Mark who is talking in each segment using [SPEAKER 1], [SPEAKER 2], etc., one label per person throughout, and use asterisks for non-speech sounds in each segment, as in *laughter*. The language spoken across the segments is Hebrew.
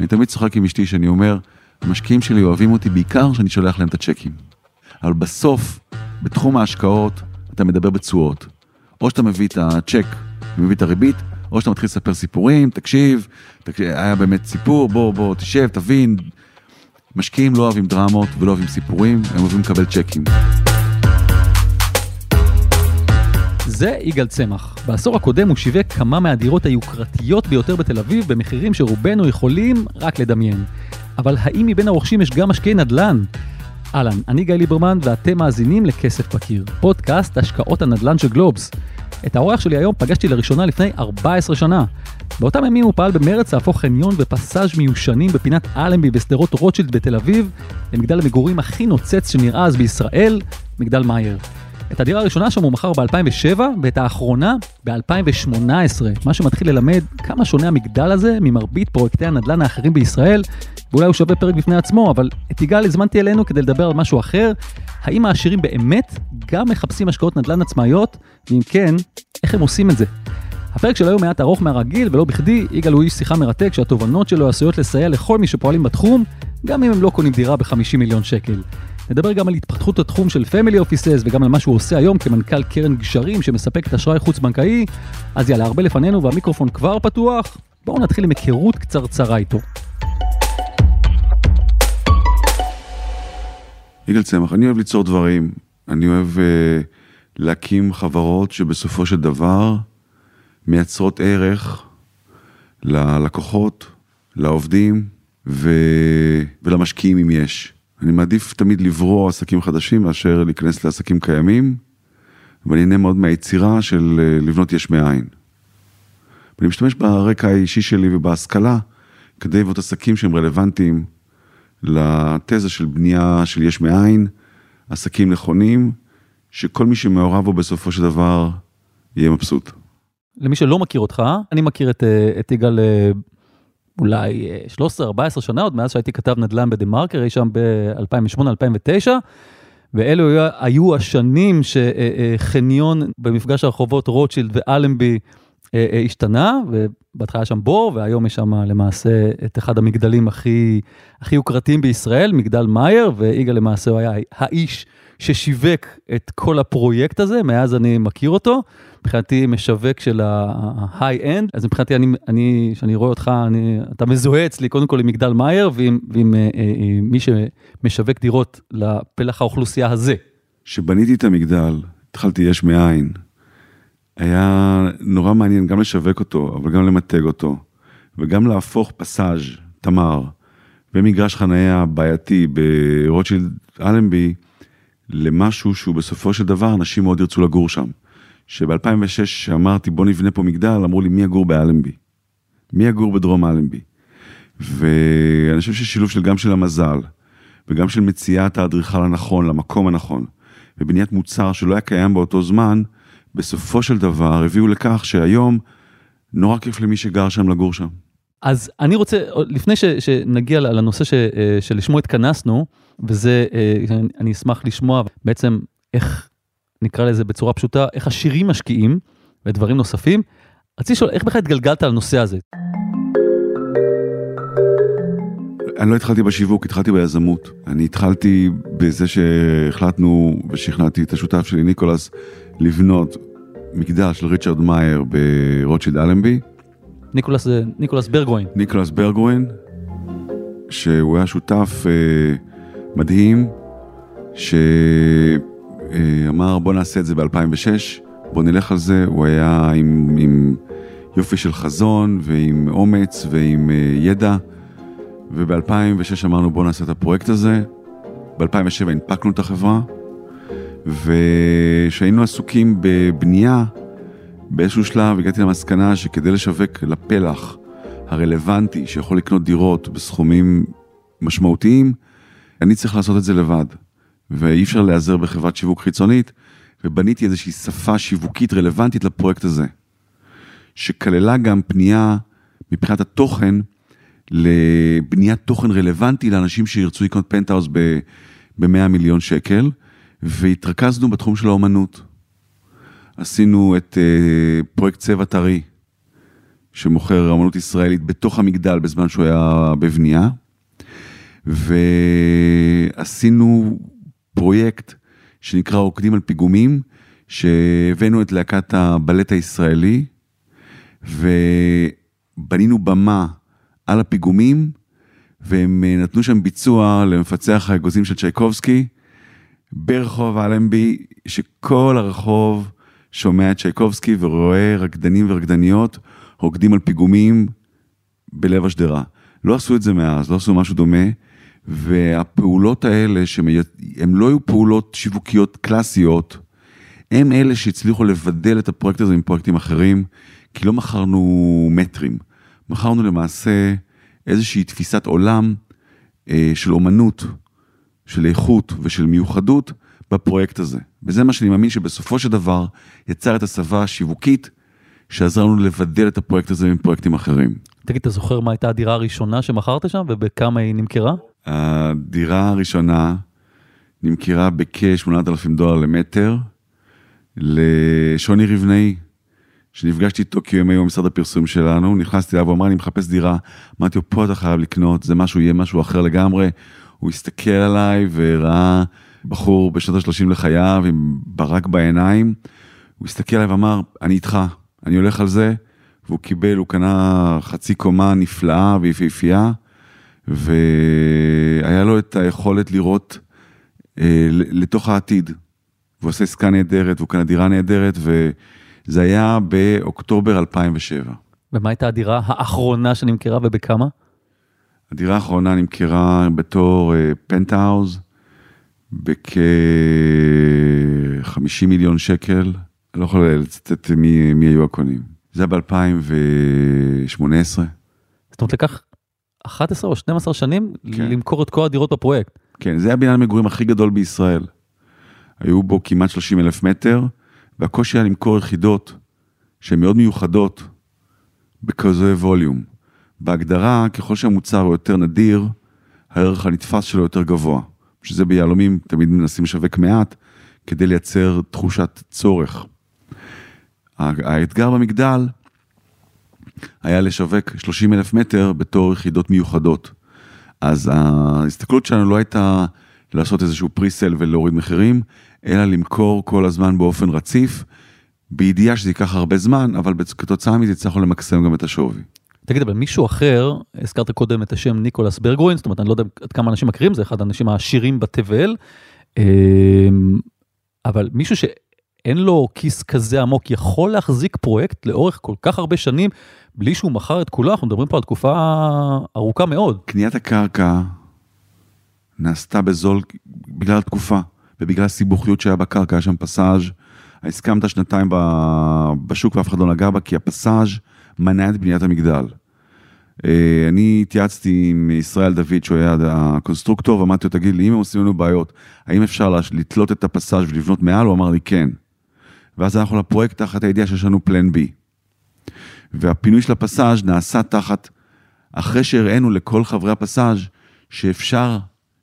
[SPEAKER 1] אני תמיד צוחק עם אשתי שאני אומר, המשקיעים שלי אוהבים אותי בעיקר שאני שולח להם את הצ'קים. אבל בסוף, בתחום ההשקעות, אתה מדבר בתשואות. או שאתה מביא את הצ'ק ומביא את הריבית, או שאתה מתחיל לספר סיפורים, תקשיב, תקשיב, היה באמת סיפור, בוא, בוא, תשב, תבין. משקיעים לא אוהבים דרמות ולא אוהבים סיפורים, הם אוהבים לקבל צ'קים.
[SPEAKER 2] זה יגאל צמח. בעשור הקודם הוא שיווק כמה מהדירות היוקרתיות ביותר בתל אביב במחירים שרובנו יכולים רק לדמיין. אבל האם מבין הרוכשים יש גם משקיעי נדל"ן? אהלן, אני גיא ליברמן ואתם מאזינים לכסף בקיר, פודקאסט השקעות הנדל"ן של גלובס. את האורח שלי היום פגשתי לראשונה לפני 14 שנה. באותם ימים הוא פעל במרץ להפוך חניון ופסאז' מיושנים בפינת אלנבי בשדרות רוטשילד בתל אביב למגדל המגורים הכי נוצץ שנראה אז בישראל, מגדל מאייר. את הדירה הראשונה שם הוא מכר ב-2007 ואת האחרונה ב-2018, מה שמתחיל ללמד כמה שונה המגדל הזה ממרבית פרויקטי הנדל"ן האחרים בישראל, ואולי הוא שווה פרק בפני עצמו, אבל את יגאל הזמנתי אלינו כדי לדבר על משהו אחר, האם העשירים באמת גם מחפשים השקעות נדל"ן עצמאיות, ואם כן, איך הם עושים את זה? הפרק של היום מעט ארוך מהרגיל, ולא בכדי, יגאל הוא איש שיחה מרתק שהתובנות שלו עשויות לסייע לכל מי שפועלים בתחום, גם אם הם לא קונים דירה ב-50 מיליון שקל. נדבר גם על התפתחות התחום של פמילי אופיסס וגם על מה שהוא עושה היום כמנכ"ל קרן גשרים שמספקת אשראי חוץ-בנקאי. אז יאללה, הרבה לפנינו והמיקרופון כבר פתוח, בואו נתחיל עם היכרות קצרצרה איתו.
[SPEAKER 1] יגאל צמח, אני אוהב ליצור דברים, אני אוהב uh, להקים חברות שבסופו של דבר מייצרות ערך ללקוחות, לעובדים ו... ולמשקיעים אם יש. אני מעדיף תמיד לברוא עסקים חדשים מאשר להיכנס לעסקים קיימים, ואני נהנה מאוד מהיצירה של אה, לבנות יש מאין. ואני משתמש ברקע האישי שלי ובהשכלה כדי לבנות עסקים שהם רלוונטיים לתזה של בנייה של יש מאין, עסקים נכונים, שכל מי שמעורב בו בסופו של דבר יהיה מבסוט.
[SPEAKER 2] למי שלא מכיר אותך, אני מכיר את, אה, את יגאל אה, אולי 13-14 שנה, עוד מאז שהייתי כתב נדל"ן בדה מרקר, אי שם ב-2008-2009, ואלו היו השנים שחניון במפגש הרחובות רוטשילד ואלנבי השתנה, ובהתחלה שם בור, והיום יש שם למעשה את אחד המגדלים הכי, הכי יוקרתיים בישראל, מגדל מאייר, ויגאל למעשה הוא היה האיש ששיווק את כל הפרויקט הזה, מאז אני מכיר אותו. מבחינתי משווק של ה-high-end, אז מבחינתי אני, אני, כשאני רואה אותך, אני, אתה מזוהה אצלי קודם כל עם מגדל מאייר ועם, ועם אה, אה, מי שמשווק דירות לפלח האוכלוסייה הזה.
[SPEAKER 1] כשבניתי את המגדל, התחלתי יש מאין, היה נורא מעניין גם לשווק אותו, אבל גם למתג אותו, וגם להפוך פסאז', תמר, במגרש חניה בעייתי ברוטשילד אלנבי, למשהו שהוא בסופו של דבר אנשים מאוד ירצו לגור שם. שב-2006 אמרתי בוא נבנה פה מגדל, אמרו לי מי יגור באלנבי? מי יגור בדרום אלנבי? ואני חושב ששילוב של גם של המזל וגם של מציאת האדריכל הנכון למקום הנכון ובניית מוצר שלא היה קיים באותו זמן, בסופו של דבר הביאו לכך שהיום נורא כיף למי שגר שם לגור שם.
[SPEAKER 2] אז אני רוצה, לפני ש, שנגיע לנושא ש, אה, שלשמו התכנסנו, וזה, אה, אני אשמח לשמוע בעצם איך נקרא לזה בצורה פשוטה, איך עשירים משקיעים ודברים נוספים. רציתי לשאול, איך בכלל התגלגלת לנושא הזה?
[SPEAKER 1] אני לא התחלתי בשיווק, התחלתי ביזמות. אני התחלתי בזה שהחלטנו ושכנעתי את השותף שלי, ניקולס, לבנות מגדל של ריצ'רד מאייר ברוטשילד אלנבי.
[SPEAKER 2] ניקולס זה ניקולס ברגרואן.
[SPEAKER 1] ניקולס ברגרואן, שהוא היה שותף אה, מדהים, ש... אה, בוא נעשה את זה ב-2006, בוא נלך על זה, הוא היה עם, עם יופי של חזון ועם אומץ ועם uh, ידע, וב-2006 אמרנו בוא נעשה את הפרויקט הזה, ב-2007 הנפקנו את החברה, וכשהיינו עסוקים בבנייה, באיזשהו שלב הגעתי למסקנה שכדי לשווק לפלח הרלוונטי שיכול לקנות דירות בסכומים משמעותיים, אני צריך לעשות את זה לבד. ואי אפשר להיעזר בחברת שיווק חיצונית, ובניתי איזושהי שפה שיווקית רלוונטית לפרויקט הזה, שכללה גם פנייה מבחינת התוכן, לבניית תוכן רלוונטי לאנשים שירצו לקנות פנטהאוס ב-100 מיליון שקל, והתרכזנו בתחום של האומנות. עשינו את אה, פרויקט צבע טרי, שמוכר אמנות ישראלית בתוך המגדל בזמן שהוא היה בבנייה. ועשינו פרויקט שנקרא רוקדים על פיגומים, שהבאנו את להקת הבלט הישראלי, ובנינו במה על הפיגומים, והם נתנו שם ביצוע למפצח האגוזים של צ'ייקובסקי, ברחוב אלנבי, שכל הרחוב שומע את צ'ייקובסקי ורואה רקדנים ורקדניות רוקדים על פיגומים בלב השדרה. לא עשו את זה מאז, לא עשו משהו דומה, והפעולות האלה, שהן לא היו פעולות שיווקיות קלאסיות, הם אלה שהצליחו לבדל את הפרויקט הזה מפרויקטים אחרים, כי לא מכרנו מטרים, מכרנו למעשה איזושהי תפיסת עולם אה, של אומנות, של איכות ושל מיוחדות בפרויקט הזה. וזה מה שאני מאמין שבסופו של דבר יצר את הסבה השיווקית שעזר לנו לבדל את הפרויקט הזה מפרויקטים אחרים.
[SPEAKER 2] תגיד, אתה זוכר מה הייתה הדירה הראשונה שמכרת שם ובכמה היא נמכרה?
[SPEAKER 1] הדירה הראשונה נמכרה בכ-8,000 דולר למטר לשוני רבנאי, שנפגשתי איתו כי הם היו במשרד הפרסום שלנו, נכנסתי אליו, הוא אמר, אני מחפש דירה, אמרתי לו, פה אתה חייב לקנות, זה משהו, יהיה משהו אחר לגמרי. הוא הסתכל עליי וראה בחור בשנות ה-30 לחייו עם ברק בעיניים, הוא הסתכל עליי ואמר, אני איתך, אני הולך על זה, והוא קיבל, הוא קנה חצי קומה נפלאה ויפהפייה, והיה לו את היכולת לראות אה, לתוך העתיד. והוא עושה עסקה נהדרת, והוא קנה דירה נהדרת, וזה היה באוקטובר 2007.
[SPEAKER 2] ומה הייתה הדירה האחרונה שנמכרה ובכמה?
[SPEAKER 1] הדירה האחרונה נמכרה בתור פנטהאוז uh, בכ-50 מיליון שקל. אני לא יכול לצטט מי, מי היו הקונים. זה היה ב-2018.
[SPEAKER 2] זאת אומרת, לקח 11 או 12 שנים כן. למכור את כל הדירות בפרויקט.
[SPEAKER 1] כן, זה הבניין המגורים הכי גדול בישראל. היו בו כמעט 30 אלף מטר, והקושי היה למכור יחידות שהן מאוד מיוחדות בכזה ווליום. בהגדרה, ככל שהמוצר הוא יותר נדיר, הערך הנתפס שלו יותר גבוה. שזה ביהלומים תמיד מנסים לשווק מעט, כדי לייצר תחושת צורך. האתגר במגדל היה לשווק 30 אלף מטר בתור יחידות מיוחדות. אז ההסתכלות שלנו לא הייתה לעשות איזשהו פריסל ולהוריד מחירים, אלא למכור כל הזמן באופן רציף, בידיעה שזה ייקח הרבה זמן, אבל כתוצאה מזה הצלחנו למקסם גם את השווי.
[SPEAKER 2] תגיד, אבל מישהו אחר, הזכרת קודם את השם ניקולס ברגרוין, זאת אומרת, אני לא יודע עד כמה אנשים מכירים, זה אחד האנשים העשירים בתבל, אמ, אבל מישהו שאין לו כיס כזה עמוק, יכול להחזיק פרויקט לאורך כל כך הרבה שנים, בלי שהוא מכר את כולו, אנחנו מדברים פה על תקופה ארוכה מאוד.
[SPEAKER 1] קניית הקרקע נעשתה בזול בגלל התקופה, ובגלל הסיבוכיות שהיה בקרקע, היה שם פסאז', הסכמת שנתיים בשוק ואף אחד לא נגע בה, כי הפסאז' מנע את בניית המגדל. אה, אני התייעצתי עם ישראל דוד, שהוא היה הקונסטרוקטור, ואמרתי לו, תגיד לי, אם הם עושים לנו בעיות, האם אפשר לתלות את הפסאז' ולבנות מעל? הוא אמר לי, כן. ואז אנחנו לפרויקט תחת הידיעה שיש לנו plan B. והפינוי של הפסאז' נעשה תחת, אחרי שהראינו לכל חברי הפסאז' שאפשר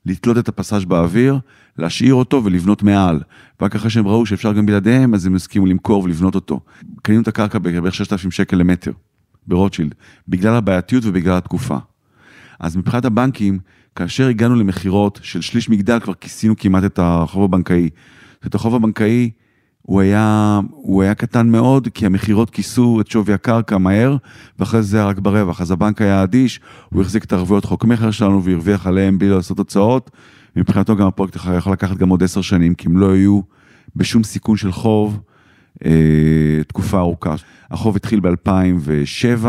[SPEAKER 1] לתלות את הפסאז' באוויר, להשאיר אותו ולבנות מעל. רק אחרי שהם ראו שאפשר גם בלעדיהם, אז הם הסכימו למכור ולבנות אותו. קנינו את הקרקע בערך 6,000 שקל למטר. ברוטשילד, בגלל הבעייתיות ובגלל התקופה. אז מבחינת הבנקים, כאשר הגענו למכירות של שליש מגדל, כבר כיסינו כמעט את החוב הבנקאי. את החוב הבנקאי, הוא היה, הוא היה קטן מאוד, כי המכירות כיסו את שווי הקרקע מהר, ואחרי זה רק ברווח. אז הבנק היה אדיש, הוא החזיק את ערבויות חוק מכר שלנו והרוויח עליהם בלי לעשות הוצאות. מבחינתו גם הפרויקט יכול לקחת גם עוד עשר שנים, כי הם לא היו בשום סיכון של חוב. אה, תקופה ארוכה. החוב התחיל ב-2007,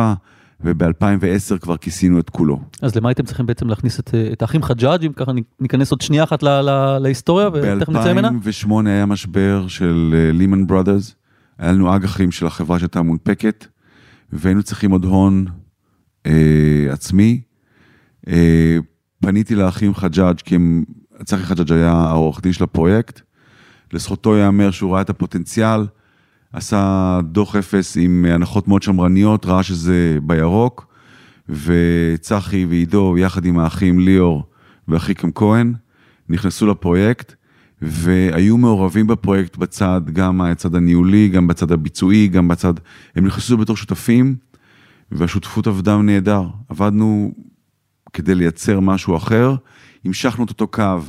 [SPEAKER 1] וב-2010 כבר כיסינו את כולו.
[SPEAKER 2] אז למה הייתם צריכים בעצם להכניס את, את האחים חג'אג' אם ככה ניכנס עוד שנייה אחת לה, לה, להיסטוריה ותכף נצא ממנה?
[SPEAKER 1] ב-2008 היה משבר של לימן uh, ברודרס, היה לנו אג"חים של החברה שהייתה מונפקת, והיינו צריכים עוד הון uh, עצמי. Uh, פניתי לאחים חג'אג' כי הם, צחי חג'אג' היה העורך דין של הפרויקט, לזכותו ייאמר שהוא ראה את הפוטנציאל, עשה דוח אפס עם הנחות מאוד שמרניות, ראה שזה בירוק, וצחי ועידו, יחד עם האחים ליאור ואחיקם כהן, נכנסו לפרויקט, והיו מעורבים בפרויקט בצד, גם הצד הניהולי, גם בצד הביצועי, גם בצד, הם נכנסו בתור שותפים, והשותפות עבדה נהדר. עבדנו כדי לייצר משהו אחר, המשכנו את אותו קו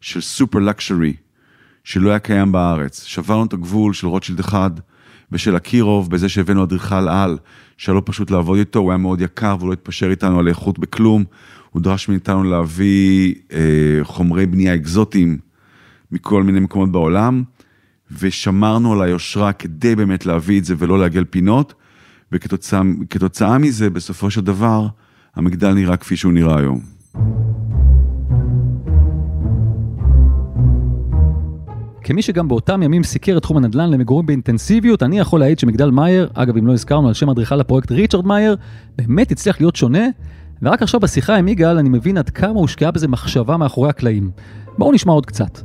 [SPEAKER 1] של סופר לקשרי, שלא היה קיים בארץ. שברנו את הגבול של רוטשילד אחד ושל אקירוב בזה שהבאנו אדריכל על, שהיה לא פשוט לעבוד איתו, הוא היה מאוד יקר והוא לא התפשר איתנו על איכות בכלום. הוא דרש מאיתנו להביא אה, חומרי בנייה אקזוטיים מכל מיני מקומות בעולם, ושמרנו על היושרה כדי באמת להביא את זה ולא לעגל פינות, וכתוצאה מזה, בסופו של דבר, המגדל נראה כפי שהוא נראה היום.
[SPEAKER 2] כמי שגם באותם ימים סיקר את תחום הנדל"ן למגורים באינטנסיביות, אני יכול להעיד שמגדל מאייר, אגב אם לא הזכרנו על שם אדריכל הפרויקט ריצ'רד מאייר, באמת הצליח להיות שונה, ורק עכשיו בשיחה עם יגאל אני מבין עד כמה הושקעה בזה מחשבה מאחורי הקלעים. בואו נשמע עוד קצת.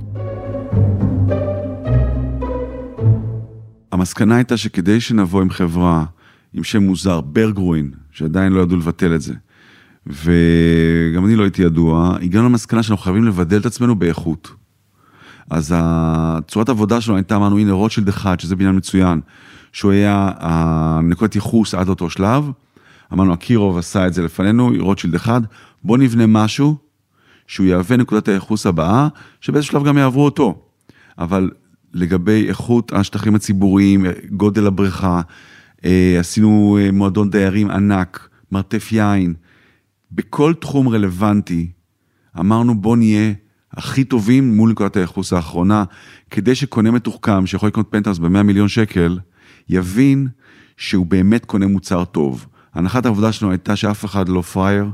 [SPEAKER 1] המסקנה הייתה שכדי שנבוא עם חברה עם שם מוזר, ברגרווין, שעדיין לא ידעו לבטל את זה, וגם אני לא הייתי ידוע, הגענו למסקנה שאנחנו חייבים לבדל את עצמנו באיכות. אז הצורת העבודה שלנו הייתה, אמרנו, הנה רוטשילד אחד, שזה בניין מצוין, שהוא היה נקודת ייחוס עד אותו שלב. אמרנו, אקירוב עשה את זה לפנינו, רוטשילד אחד, בוא נבנה משהו שהוא יהווה נקודת הייחוס הבאה, שבאיזשהו שלב גם יעברו אותו. אבל לגבי איכות השטחים הציבוריים, גודל הבריכה, אה, עשינו אה, מועדון דיירים ענק, מרתף יין, בכל תחום רלוונטי, אמרנו בוא נהיה הכי טובים מול נקודת הייחוס האחרונה, כדי שקונה מתוחכם, שיכול לקנות פנטהאוס ב-100 מיליון שקל, יבין שהוא באמת קונה מוצר טוב. הנחת העבודה שלנו הייתה שאף אחד לא פראייר,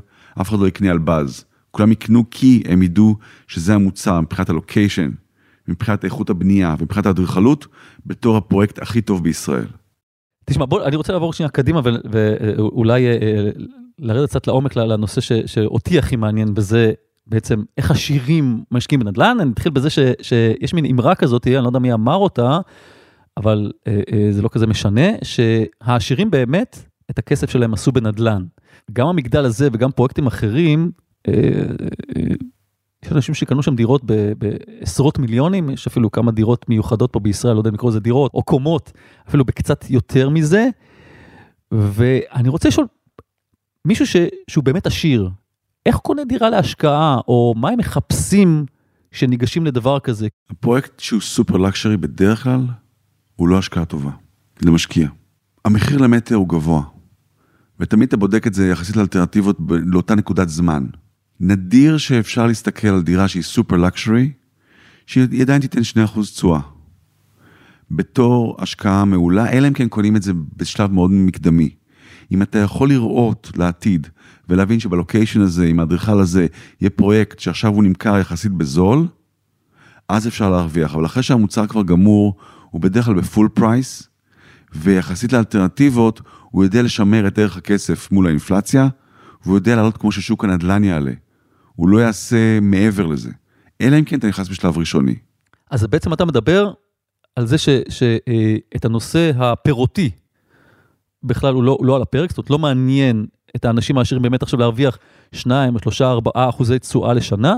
[SPEAKER 1] אף אחד לא יקנה על באז. כולם יקנו כי הם ידעו שזה המוצר מבחינת הלוקיישן, מבחינת איכות הבנייה ומבחינת האדריכלות, בתור הפרויקט הכי טוב בישראל.
[SPEAKER 2] תשמע, בוא, אני רוצה לעבור שנייה קדימה ואולי אה, אה, לרדת קצת לעומק לנושא ש, שאותי הכי מעניין בזה, בעצם איך עשירים משקיעים בנדל"ן. אני אתחיל בזה ש, שיש מין אמרה כזאת, אני לא יודע מי אמר אותה, אבל אה, אה, זה לא כזה משנה, שהעשירים באמת, את הכסף שלהם עשו בנדל"ן. גם המגדל הזה וגם פרויקטים אחרים, אה, אה, יש אנשים שקנו שם דירות בעשרות מיליונים, יש אפילו כמה דירות מיוחדות פה בישראל, לא יודע אם לקרוא לזה דירות, או קומות, אפילו בקצת יותר מזה. ואני רוצה לשאול, מישהו ש, שהוא באמת עשיר, איך קונה דירה להשקעה, או מה הם מחפשים שניגשים לדבר כזה?
[SPEAKER 1] הפרויקט שהוא סופר לקשרי בדרך כלל, הוא לא השקעה טובה, למשקיע. המחיר למטר הוא גבוה, ותמיד אתה בודק את זה יחסית לאלטרנטיבות לאותה נקודת זמן. נדיר שאפשר להסתכל על דירה שהיא סופר לקשרי, שהיא עדיין תיתן 2% תשואה. בתור השקעה מעולה, אלא אם כן קונים את זה בשלב מאוד מקדמי. אם אתה יכול לראות לעתיד ולהבין שב location הזה, עם האדריכל הזה, יהיה פרויקט שעכשיו הוא נמכר יחסית בזול, אז אפשר להרוויח. אבל אחרי שהמוצר כבר גמור, הוא בדרך כלל ב full price, ויחסית לאלטרנטיבות, הוא יודע לשמר את ערך הכסף מול האינפלציה, והוא יודע לעלות כמו ששוק הנדל"ן יעלה. הוא לא יעשה מעבר לזה. אלא אם כן אתה נכנס בשלב ראשוני.
[SPEAKER 2] אז בעצם אתה מדבר על זה שאת אה, הנושא הפירותי בכלל הוא לא, לא על הפרק, זאת אומרת לא מעניין את האנשים העשירים באמת עכשיו להרוויח 2, 3, 4 אחוזי תשואה לשנה,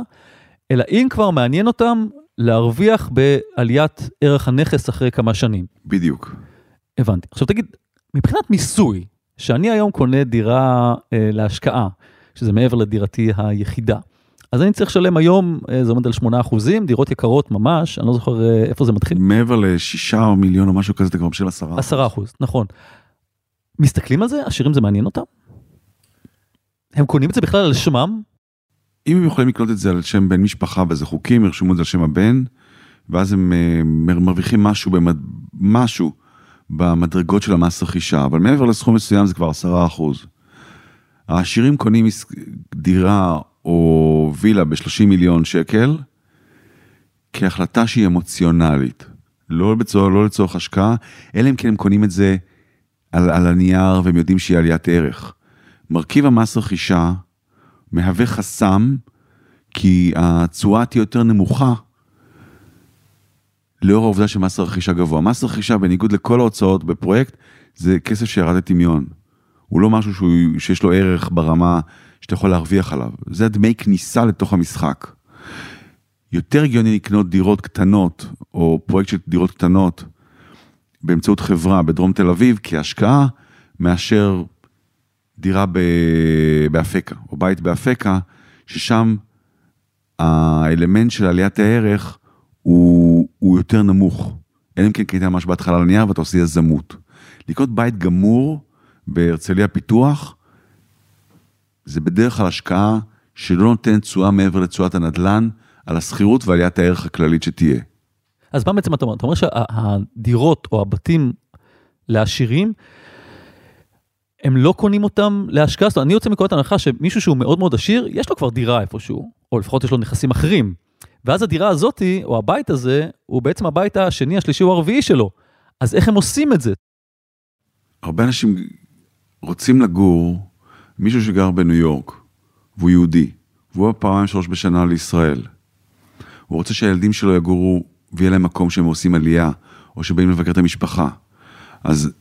[SPEAKER 2] אלא אם כבר מעניין אותם להרוויח בעליית ערך הנכס אחרי כמה שנים.
[SPEAKER 1] בדיוק.
[SPEAKER 2] הבנתי. עכשיו תגיד, מבחינת מיסוי, שאני היום קונה דירה אה, להשקעה, שזה מעבר לדירתי היחידה, אז אני צריך לשלם היום, אה, זה עומד על 8 אחוזים, דירות יקרות ממש, אני לא זוכר אה, איפה זה מתחיל.
[SPEAKER 1] מעבר לשישה או מיליון או משהו כזה, אתה כבר משלם 10
[SPEAKER 2] 10 אחוז, נכון. מסתכלים על זה? עשירים זה מעניין אותם? הם קונים את זה בכלל על שמם?
[SPEAKER 1] אם הם יכולים לקנות את זה על שם בן משפחה וזה חוקים, ירשמו את זה על שם הבן, ואז הם אה, מרוויחים משהו, במד... משהו במדרגות של המס רכישה, אבל מעבר לסכום מסוים זה כבר 10 אחוז. העשירים קונים דירה או וילה ב-30 מיליון שקל, כהחלטה שהיא אמוציונלית. לא, בצור, לא לצורך השקעה, אלא אם כן הם קונים את זה על, על הנייר והם יודעים שהיא עליית ערך. מרכיב המס רכישה מהווה חסם, כי התשואה תהיה יותר נמוכה לאור העובדה שמס הרכישה גבוה. מס רכישה, בניגוד לכל ההוצאות בפרויקט, זה כסף שירד לטמיון. הוא לא משהו שהוא, שיש לו ערך ברמה שאתה יכול להרוויח עליו. זה דמי כניסה לתוך המשחק. יותר הגיוני לקנות דירות קטנות, או פרויקט של דירות קטנות, באמצעות חברה בדרום תל אביב, כהשקעה, מאשר דירה ב- באפקה, או בית באפקה, ששם האלמנט של עליית הערך הוא, הוא יותר נמוך. אלא אם כן קנית ממש בהתחלה על הנייר ואתה עושה יזמות. לקנות בית גמור בהרצליה פיתוח, זה בדרך כלל השקעה שלא נותנת תשואה מעבר לתשואת הנדל"ן, על השכירות ועליית הערך הכללית שתהיה.
[SPEAKER 2] אז מה בעצם אתה אומר? אתה אומר שהדירות או הבתים לעשירים, הם לא קונים אותם להשקעה? זאת אומרת, אני יוצא מנקודת הנחה שמישהו שהוא מאוד מאוד עשיר, יש לו כבר דירה איפשהו, או לפחות יש לו נכסים אחרים. ואז הדירה הזאתי, או הבית הזה, הוא בעצם הבית השני, השלישי או הרביעי שלו. אז איך הם עושים את זה?
[SPEAKER 1] הרבה אנשים רוצים לגור, מישהו שגר בניו יורק, והוא יהודי, והוא פעמיים שלוש בשנה לישראל. הוא רוצה שהילדים שלו יגורו ויהיה להם מקום שהם עושים עלייה, או שבאים לבקר את המשפחה. אז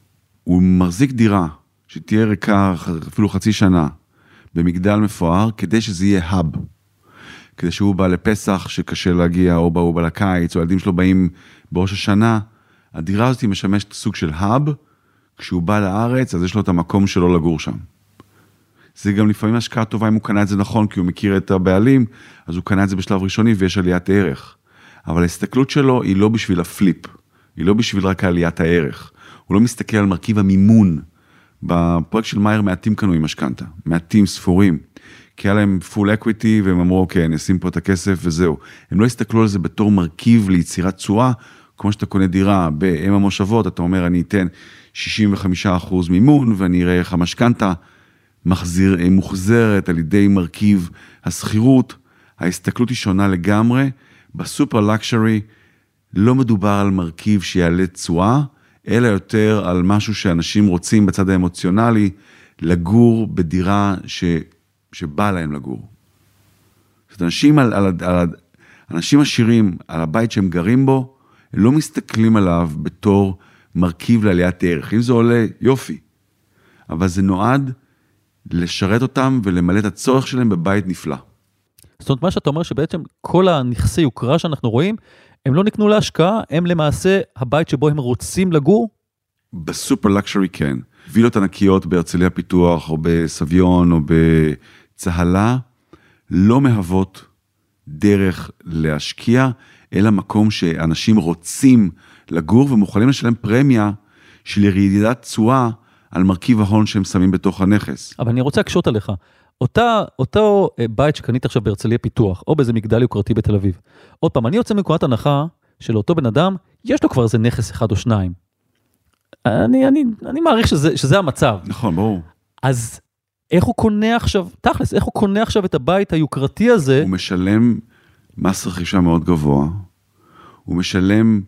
[SPEAKER 1] הוא מחזיק דירה שתהיה ריקה אפילו חצי שנה, במגדל מפואר, כדי שזה יהיה האב. כדי שהוא בא לפסח שקשה להגיע, או הוא בא לקיץ, או הילדים שלו באים בראש השנה, הדירה הזאת משמשת סוג של hub, כשהוא בא לארץ, אז יש לו את המקום שלו לגור שם. זה גם לפעמים השקעה טובה אם הוא קנה את זה נכון, כי הוא מכיר את הבעלים, אז הוא קנה את זה בשלב ראשוני ויש עליית ערך. אבל ההסתכלות שלו היא לא בשביל ה flip, היא לא בשביל רק עליית הערך. הוא לא מסתכל על מרכיב המימון. בפרויקט של מאייר מעטים קנו עם משכנתה, מעטים ספורים. כי היה להם full equity והם אמרו אוקיי, אני אשים פה את הכסף וזהו. הם לא הסתכלו על זה בתור מרכיב ליצירת תשואה, כמו שאתה קונה דירה באם המושבות, אתה אומר אני אתן 65% מימון ואני אראה איך המשכנתה מוחזרת על ידי מרכיב השכירות. ההסתכלות היא שונה לגמרי. בסופר לקשרי לא מדובר על מרכיב שיעלה תשואה, אלא יותר על משהו שאנשים רוצים בצד האמוציונלי, לגור בדירה ש, שבא להם לגור. זאת אנשים, על, על, על, אנשים עשירים, על הבית שהם גרים בו, לא מסתכלים עליו בתור מרכיב לעליית ערך. אם זה עולה, יופי. אבל זה נועד לשרת אותם ולמלא את הצורך שלהם בבית נפלא.
[SPEAKER 2] זאת אומרת, מה שאתה אומר שבעצם כל הנכסי יוקרה שאנחנו רואים, הם לא נקנו להשקעה, הם למעשה הבית שבו הם רוצים לגור?
[SPEAKER 1] בסופר לקשורי כן. וילות ענקיות בהרצליה פיתוח, או בסביון, או בצהלה, לא מהוות דרך להשקיע, אלא מקום שאנשים רוצים לגור ומוכנים לשלם פרמיה של ירידת תשואה על מרכיב ההון שהם שמים בתוך הנכס.
[SPEAKER 2] אבל אני רוצה להקשות עליך. אותה, אותו אה, בית שקנית עכשיו בהרצליה פיתוח, או באיזה מגדל יוקרתי בתל אביב. עוד פעם, אני יוצא מנקודת הנחה שלאותו בן אדם, יש לו כבר איזה נכס אחד או שניים. אני, אני, אני מעריך שזה, שזה המצב.
[SPEAKER 1] נכון, ברור.
[SPEAKER 2] אז איך הוא קונה עכשיו, תכלס, איך הוא קונה עכשיו את הבית היוקרתי הזה?
[SPEAKER 1] הוא משלם מס רכישה מאוד גבוה, הוא משלם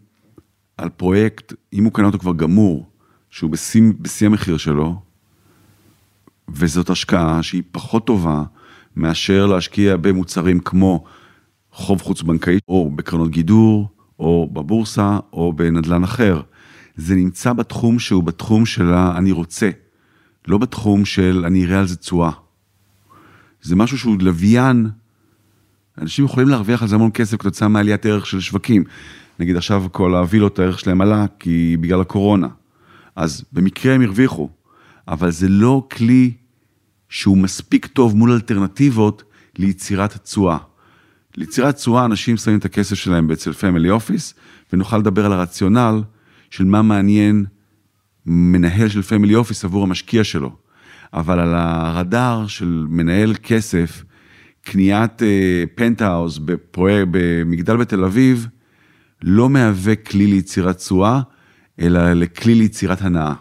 [SPEAKER 1] על פרויקט, אם הוא קנה אותו כבר גמור, שהוא בשיא, בשיא המחיר שלו, וזאת השקעה שהיא פחות טובה מאשר להשקיע במוצרים כמו חוב חוץ-בנקאי, או בקרנות גידור, או בבורסה, או בנדלן אחר. זה נמצא בתחום שהוא בתחום של ה"אני רוצה", לא בתחום של "אני אראה על זה תשואה". זה משהו שהוא לוויין, אנשים יכולים להרוויח על זה המון כסף כתוצאה מעליית ערך של שווקים. נגיד עכשיו כל הווילות, הערך שלהם עלה, כי בגלל הקורונה. אז במקרה הם הרוויחו, אבל זה לא כלי שהוא מספיק טוב מול אלטרנטיבות ליצירת תשואה. ליצירת תשואה, אנשים שמים את הכסף שלהם אצל family office, ונוכל לדבר על הרציונל של מה מעניין מנהל של family office עבור המשקיע שלו. אבל על הרדאר של מנהל כסף, קניית פנטהאוז אה, במגדל בתל אביב, לא מהווה כלי ליצירת תשואה, אלא לכלי ליצירת הנאה.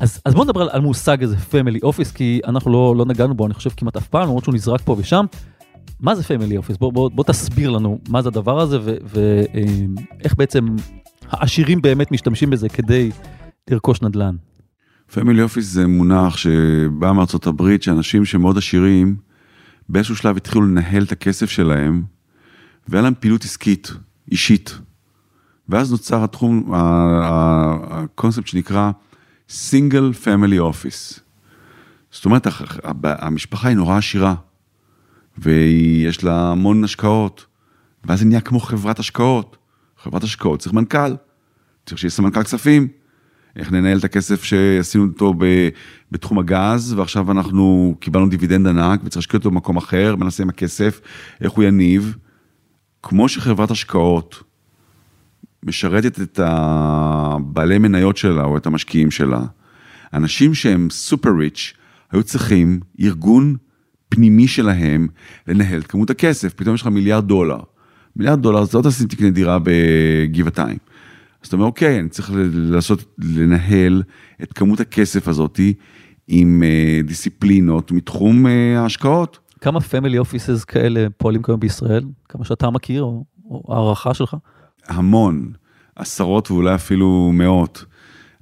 [SPEAKER 2] אז, אז בוא נדבר על, על מושג איזה family office, כי אנחנו לא, לא נגענו בו, אני חושב כמעט אף פעם, למרות שהוא נזרק פה ושם. מה זה family office? בוא, בוא, בוא תסביר לנו מה זה הדבר הזה ואיך בעצם העשירים באמת משתמשים בזה כדי לרכוש נדל"ן.
[SPEAKER 1] family office זה מונח שבא מארצות הברית, שאנשים שמאוד עשירים, באיזשהו שלב התחילו לנהל את הכסף שלהם, והיה להם פעילות עסקית, אישית. ואז נוצר התחום, הקונספט שנקרא single family office. זאת אומרת, המשפחה היא נורא עשירה, ויש לה המון השקעות, ואז זה נהיה כמו חברת השקעות. חברת השקעות צריך מנכ"ל, צריך שיהיה סמנכ"ל כספים, איך ננהל את הכסף שעשינו אותו ב, בתחום הגז, ועכשיו אנחנו קיבלנו דיבידנד ענק וצריך להשקיע אותו במקום אחר, מה נעשה עם הכסף, איך הוא יניב. כמו שחברת השקעות משרתת את הבעלי מניות שלה או את המשקיעים שלה, אנשים שהם סופר ריץ' היו צריכים ארגון פנימי שלהם לנהל את כמות הכסף, פתאום יש לך מיליארד דולר. מיליארד דולר זה לא תשים תקנה דירה בגבעתיים. אז אתה אומר, אוקיי, אני צריך לעשות, לנהל את כמות הכסף הזאתי עם אה, דיסציפלינות מתחום אה, ההשקעות.
[SPEAKER 2] כמה family offices כאלה פועלים כיום בישראל? כמה שאתה מכיר, או הערכה שלך?
[SPEAKER 1] המון, עשרות ואולי אפילו מאות.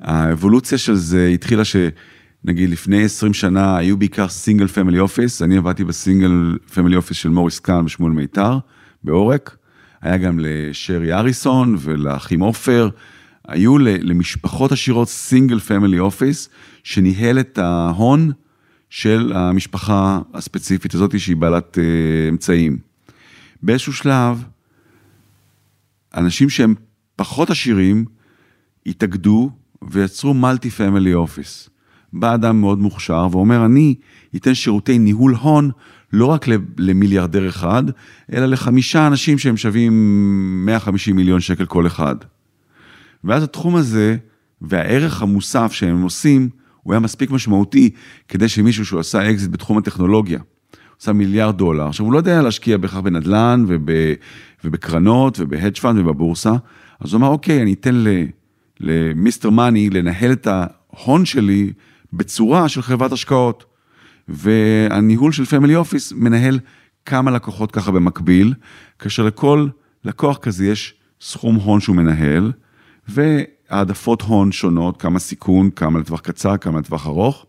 [SPEAKER 1] האבולוציה של זה התחילה שנגיד לפני 20 שנה היו בעיקר single family office, אני עבדתי ב single family office של מוריס קאן ושמואל מיתר, באורק. היה גם לשרי אריסון ולאחים עופר, היו למשפחות עשירות single family office, שניהל את ההון של המשפחה הספציפית הזאת שהיא בעלת uh, אמצעים. באיזשהו שלב, אנשים שהם פחות עשירים, התאגדו ויצרו מולטי פמילי אופיס. בא אדם מאוד מוכשר ואומר, אני אתן שירותי ניהול הון לא רק למיליארדר אחד, אלא לחמישה אנשים שהם שווים 150 מיליון שקל כל אחד. ואז התחום הזה והערך המוסף שהם עושים, הוא היה מספיק משמעותי כדי שמישהו שהוא עשה אקזיט בתחום הטכנולוגיה, עשה מיליארד דולר, עכשיו הוא לא יודע להשקיע בהכרח בנדל"ן וב, ובקרנות וב hedge fund ובבורסה, אז הוא אמר, אוקיי, אני אתן ל Mister Money לנהל את ההון שלי בצורה של חברת השקעות. והניהול של family office מנהל כמה לקוחות ככה במקביל, כאשר לכל לקוח כזה יש סכום הון שהוא מנהל, והעדפות הון שונות, כמה סיכון, כמה לטווח קצר, כמה לטווח ארוך.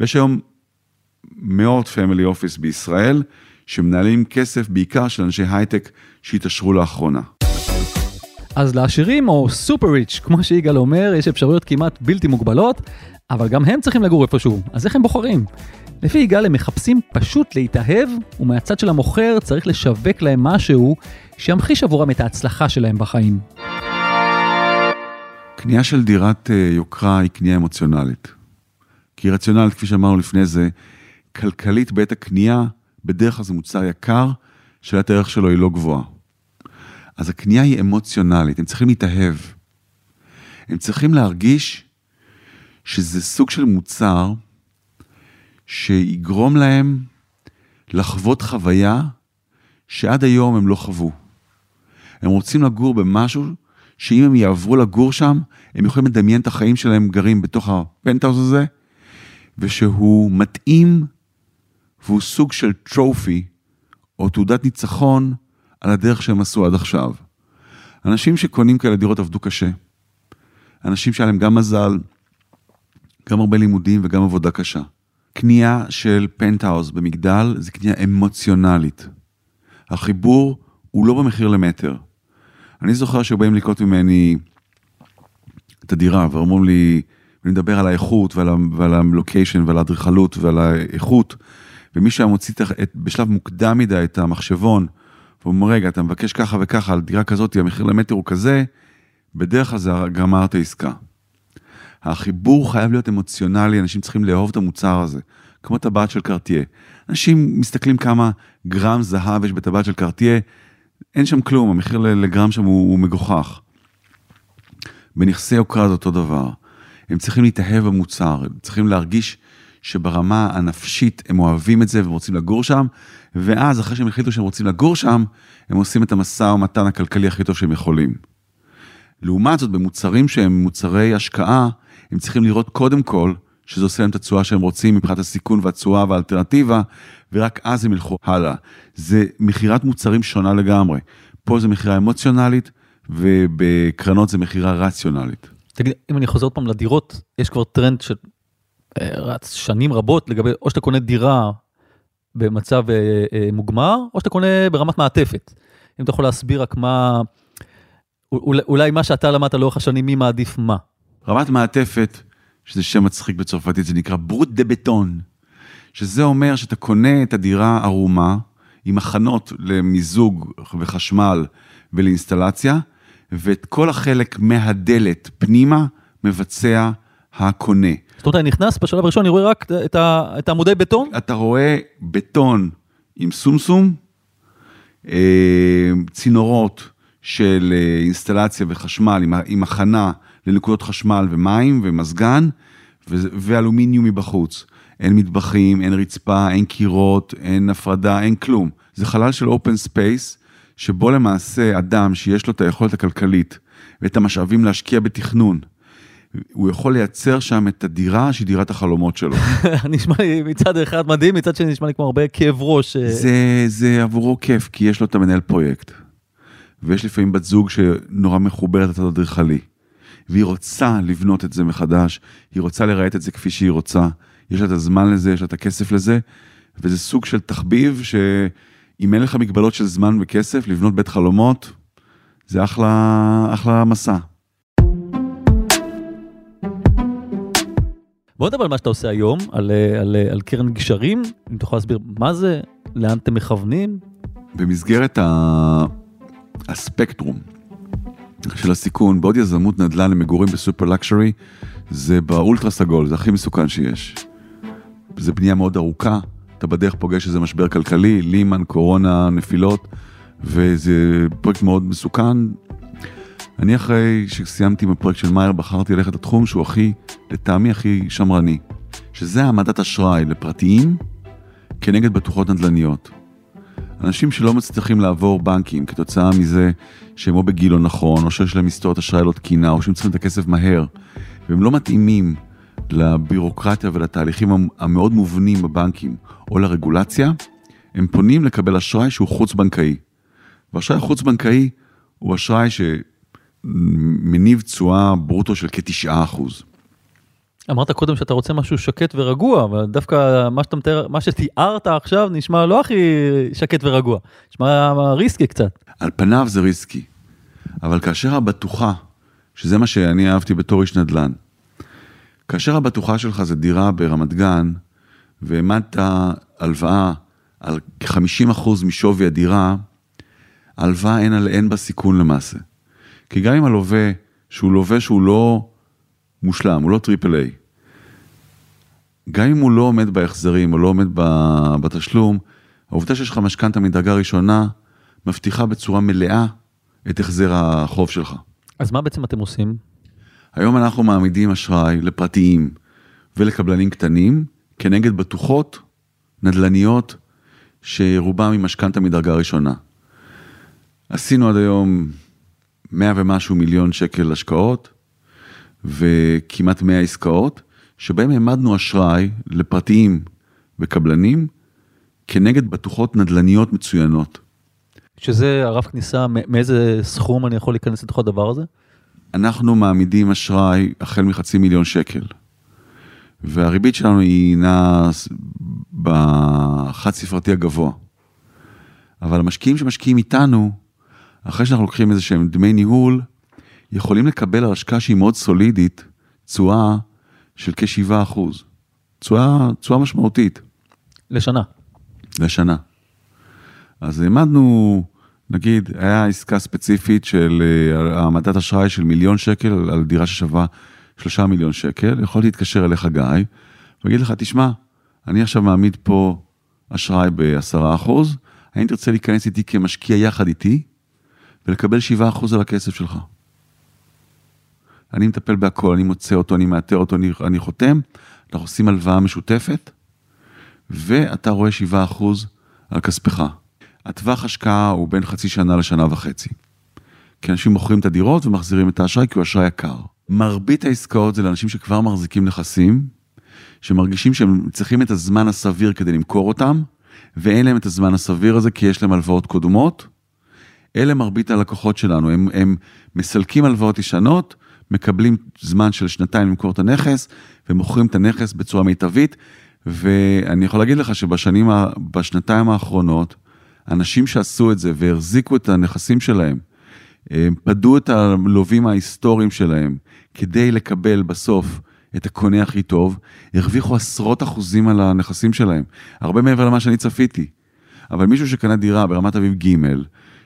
[SPEAKER 1] ויש היום מאות family office בישראל, שמנהלים כסף בעיקר של אנשי הייטק שהתעשרו לאחרונה.
[SPEAKER 2] אז לעשירים או super rich, כמו שיגאל אומר, יש אפשרויות כמעט בלתי מוגבלות, אבל גם הם צריכים לגור איפשהו, אז איך הם בוחרים? לפי יגאל הם מחפשים פשוט להתאהב, ומהצד של המוכר צריך לשווק להם משהו שימחיש עבורם את ההצלחה שלהם בחיים.
[SPEAKER 1] קנייה של דירת אה, יוקרה היא קנייה אמוציונלית. כי רציונלית, כפי שאמרנו לפני זה, כלכלית בעת הקנייה, בדרך כלל זה מוצר יקר, שאלת הערך שלו היא לא גבוהה. אז הקנייה היא אמוציונלית, הם צריכים להתאהב. הם צריכים להרגיש שזה סוג של מוצר שיגרום להם לחוות חוויה שעד היום הם לא חוו. הם רוצים לגור במשהו שאם הם יעברו לגור שם, הם יכולים לדמיין את החיים שלהם גרים בתוך הפנטהאוז הזה, ושהוא מתאים והוא סוג של טרופי או תעודת ניצחון על הדרך שהם עשו עד עכשיו. אנשים שקונים כאלה דירות עבדו קשה. אנשים שהיה להם גם מזל, גם הרבה לימודים וגם עבודה קשה. קנייה של פנטהאוז במגדל זה קנייה אמוציונלית. החיבור הוא לא במחיר למטר. אני זוכר שבאים לקנות ממני את הדירה ואומרים לי, ואני מדבר על האיכות ועל הלוקיישן ועל האדריכלות ועל האיכות, ומישהו היה מוציא את, בשלב מוקדם מדי את המחשבון, ואומר, רגע, אתה מבקש ככה וככה על דירה כזאת, המחיר למטר הוא כזה, בדרך כלל זה גמר את העסקה. החיבור חייב להיות אמוציונלי, אנשים צריכים לאהוב את המוצר הזה, כמו טבעת של קרטיה. אנשים מסתכלים כמה גרם זהב יש בטבעת של קרטיה, אין שם כלום, המחיר לגרם שם הוא, הוא מגוחך. בנכסי יוקרה זה אותו דבר. הם צריכים להתאהב במוצר, הם צריכים להרגיש שברמה הנפשית הם אוהבים את זה והם רוצים לגור שם, ואז אחרי שהם החליטו שהם רוצים לגור שם, הם עושים את המשא ומתן הכלכלי הכי טוב שהם יכולים. לעומת זאת, במוצרים שהם מוצרי השקעה, הם צריכים לראות קודם כל שזה עושה להם את התשואה שהם רוצים מבחינת הסיכון והתשואה והאלטרנטיבה, ורק אז הם ילכו הלאה. זה מכירת מוצרים שונה לגמרי. פה זה מכירה אמוציונלית, ובקרנות זה מכירה רציונלית.
[SPEAKER 2] תגיד, אם אני חוזר עוד פעם לדירות, יש כבר טרנד שרץ שנים רבות לגבי, או שאתה קונה דירה במצב אה, אה, מוגמר, או שאתה קונה ברמת מעטפת. אם אתה יכול להסביר רק מה, אולי, אולי מה שאתה למדת לאורך השנים, מי מעדיף מה.
[SPEAKER 1] רמת מעטפת, שזה שם מצחיק בצרפתית, זה נקרא ברוט דה בטון, שזה אומר שאתה קונה את הדירה ערומה, עם הכנות למיזוג וחשמל ולאינסטלציה, ואת כל החלק מהדלת פנימה, מבצע הקונה.
[SPEAKER 2] זאת אומרת, אני נכנס בשלב הראשון, אני רואה רק את, ה, את העמודי בטון.
[SPEAKER 1] אתה רואה בטון עם סומסום, אה, צינורות של אה, אינסטלציה וחשמל עם, עם הכנה לנקודות חשמל ומים ומזגן, ו- ואלומיניום מבחוץ. אין מטבחים, אין רצפה, אין קירות, אין הפרדה, אין כלום. זה חלל של open space, שבו למעשה אדם שיש לו את היכולת הכלכלית ואת המשאבים להשקיע בתכנון, הוא יכול לייצר שם את הדירה שהיא דירת החלומות שלו. *laughs*
[SPEAKER 2] נשמע לי מצד אחד מדהים, מצד שני נשמע לי כמו הרבה כאב ראש. אה.
[SPEAKER 1] זה, זה עבורו כיף, כי יש לו את המנהל פרויקט. ויש לפעמים בת זוג שנורא מחוברת לצד אדריכלי. והיא רוצה לבנות את זה מחדש, היא רוצה לרהט את זה כפי שהיא רוצה, יש לה את הזמן לזה, יש לה את הכסף לזה, וזה סוג של תחביב שאם אין לך מגבלות של זמן וכסף, לבנות בית חלומות, זה אחלה, אחלה מסע.
[SPEAKER 2] בוא נדבר על מה שאתה עושה היום, על, על, על קרן גשרים, אם תוכל להסביר מה זה, לאן אתם מכוונים.
[SPEAKER 1] במסגרת ה... הספקטרום של הסיכון, בעוד יזמות נדל"ן למגורים בסופר לקשורי, זה באולטרה סגול, זה הכי מסוכן שיש. זה בנייה מאוד ארוכה, אתה בדרך פוגש איזה משבר כלכלי, לימן, קורונה, נפילות, וזה פרויקט מאוד מסוכן. אני אחרי שסיימתי עם הפרויקט של מאייר, בחרתי ללכת לתחום שהוא הכי, לטעמי הכי שמרני, שזה העמדת אשראי לפרטיים כנגד בטוחות נדל"ניות. אנשים שלא מצליחים לעבור בנקים כתוצאה מזה שהם או בגיל לא נכון, או שיש להם היסטוריית אשראי לא תקינה, או שהם צריכים את הכסף מהר, והם לא מתאימים לבירוקרטיה ולתהליכים המאוד מובנים בבנקים או לרגולציה, הם פונים לקבל אשראי שהוא חוץ-בנקאי. ואשראי חוץ-בנקאי הוא אשראי שמניב תשואה ברוטו של כ-9%.
[SPEAKER 2] אמרת קודם שאתה רוצה משהו שקט ורגוע, אבל דווקא מה שאתה מתאר, מה שתיארת עכשיו נשמע לא הכי שקט ורגוע, נשמע ריסקי קצת.
[SPEAKER 1] על פניו זה ריסקי, אבל כאשר הבטוחה, שזה מה שאני אהבתי בתור איש נדל"ן, כאשר הבטוחה שלך זה דירה ברמת גן, והעמדת הלוואה על כ-50% משווי הדירה, ההלוואה אין, אין בה סיכון למעשה. כי גם אם הלווה, שהוא לווה שהוא לא מושלם, הוא לא triple A, גם אם הוא לא עומד בהחזרים או לא עומד בתשלום, העובדה שיש לך משכנתה מדרגה ראשונה, מבטיחה בצורה מלאה את החזר החוב שלך.
[SPEAKER 2] אז מה בעצם אתם עושים?
[SPEAKER 1] היום אנחנו מעמידים אשראי לפרטיים ולקבלנים קטנים כנגד בטוחות נדל"ניות שרובם עם משכנתה מדרגה ראשונה. עשינו עד היום 100 ומשהו מיליון שקל השקעות וכמעט 100 עסקאות, שבהם העמדנו אשראי לפרטיים וקבלנים כנגד בטוחות נדל"ניות מצוינות.
[SPEAKER 2] שזה הרף כניסה, מאיזה סכום אני יכול להיכנס לתוך הדבר הזה?
[SPEAKER 1] אנחנו מעמידים אשראי החל מחצי מיליון שקל. והריבית שלנו היא נעה בחד ספרתי הגבוה. אבל המשקיעים שמשקיעים איתנו, אחרי שאנחנו לוקחים איזה שהם דמי ניהול, יכולים לקבל על השקעה שהיא מאוד סולידית, תשואה של כ-7 תשואה משמעותית.
[SPEAKER 2] לשנה.
[SPEAKER 1] לשנה. אז העמדנו נגיד, היה עסקה ספציפית של אה, העמדת אשראי של מיליון שקל על דירה ששווה שלושה מיליון שקל, יכולתי להתקשר אליך גיא, ולהגיד לך, תשמע, אני עכשיו מעמיד פה אשראי בעשרה אחוז, האם תרצה להיכנס איתי כמשקיע יחד איתי, ולקבל שבעה אחוז על הכסף שלך. אני מטפל בהכל, אני מוצא אותו, אני מאתר אותו, אני, אני חותם, אנחנו עושים הלוואה משותפת, ואתה רואה שבעה אחוז על כספך. הטווח השקעה הוא בין חצי שנה לשנה וחצי. כי אנשים מוכרים את הדירות ומחזירים את האשראי כי הוא אשראי יקר. מרבית העסקאות זה לאנשים שכבר מחזיקים נכסים, שמרגישים שהם צריכים את הזמן הסביר כדי למכור אותם, ואין להם את הזמן הסביר הזה כי יש להם הלוואות קודמות. אלה מרבית הלקוחות שלנו, הם, הם מסלקים הלוואות ישנות, מקבלים זמן של שנתיים למכור את הנכס, ומוכרים את הנכס בצורה מיטבית, ואני יכול להגיד לך שבשנים, בשנתיים האחרונות, אנשים שעשו את זה והחזיקו את הנכסים שלהם, פדו את הלווים ההיסטוריים שלהם כדי לקבל בסוף את הקונה הכי טוב, הרוויחו עשרות אחוזים על הנכסים שלהם, הרבה מעבר למה שאני צפיתי. אבל מישהו שקנה דירה ברמת אביב ג',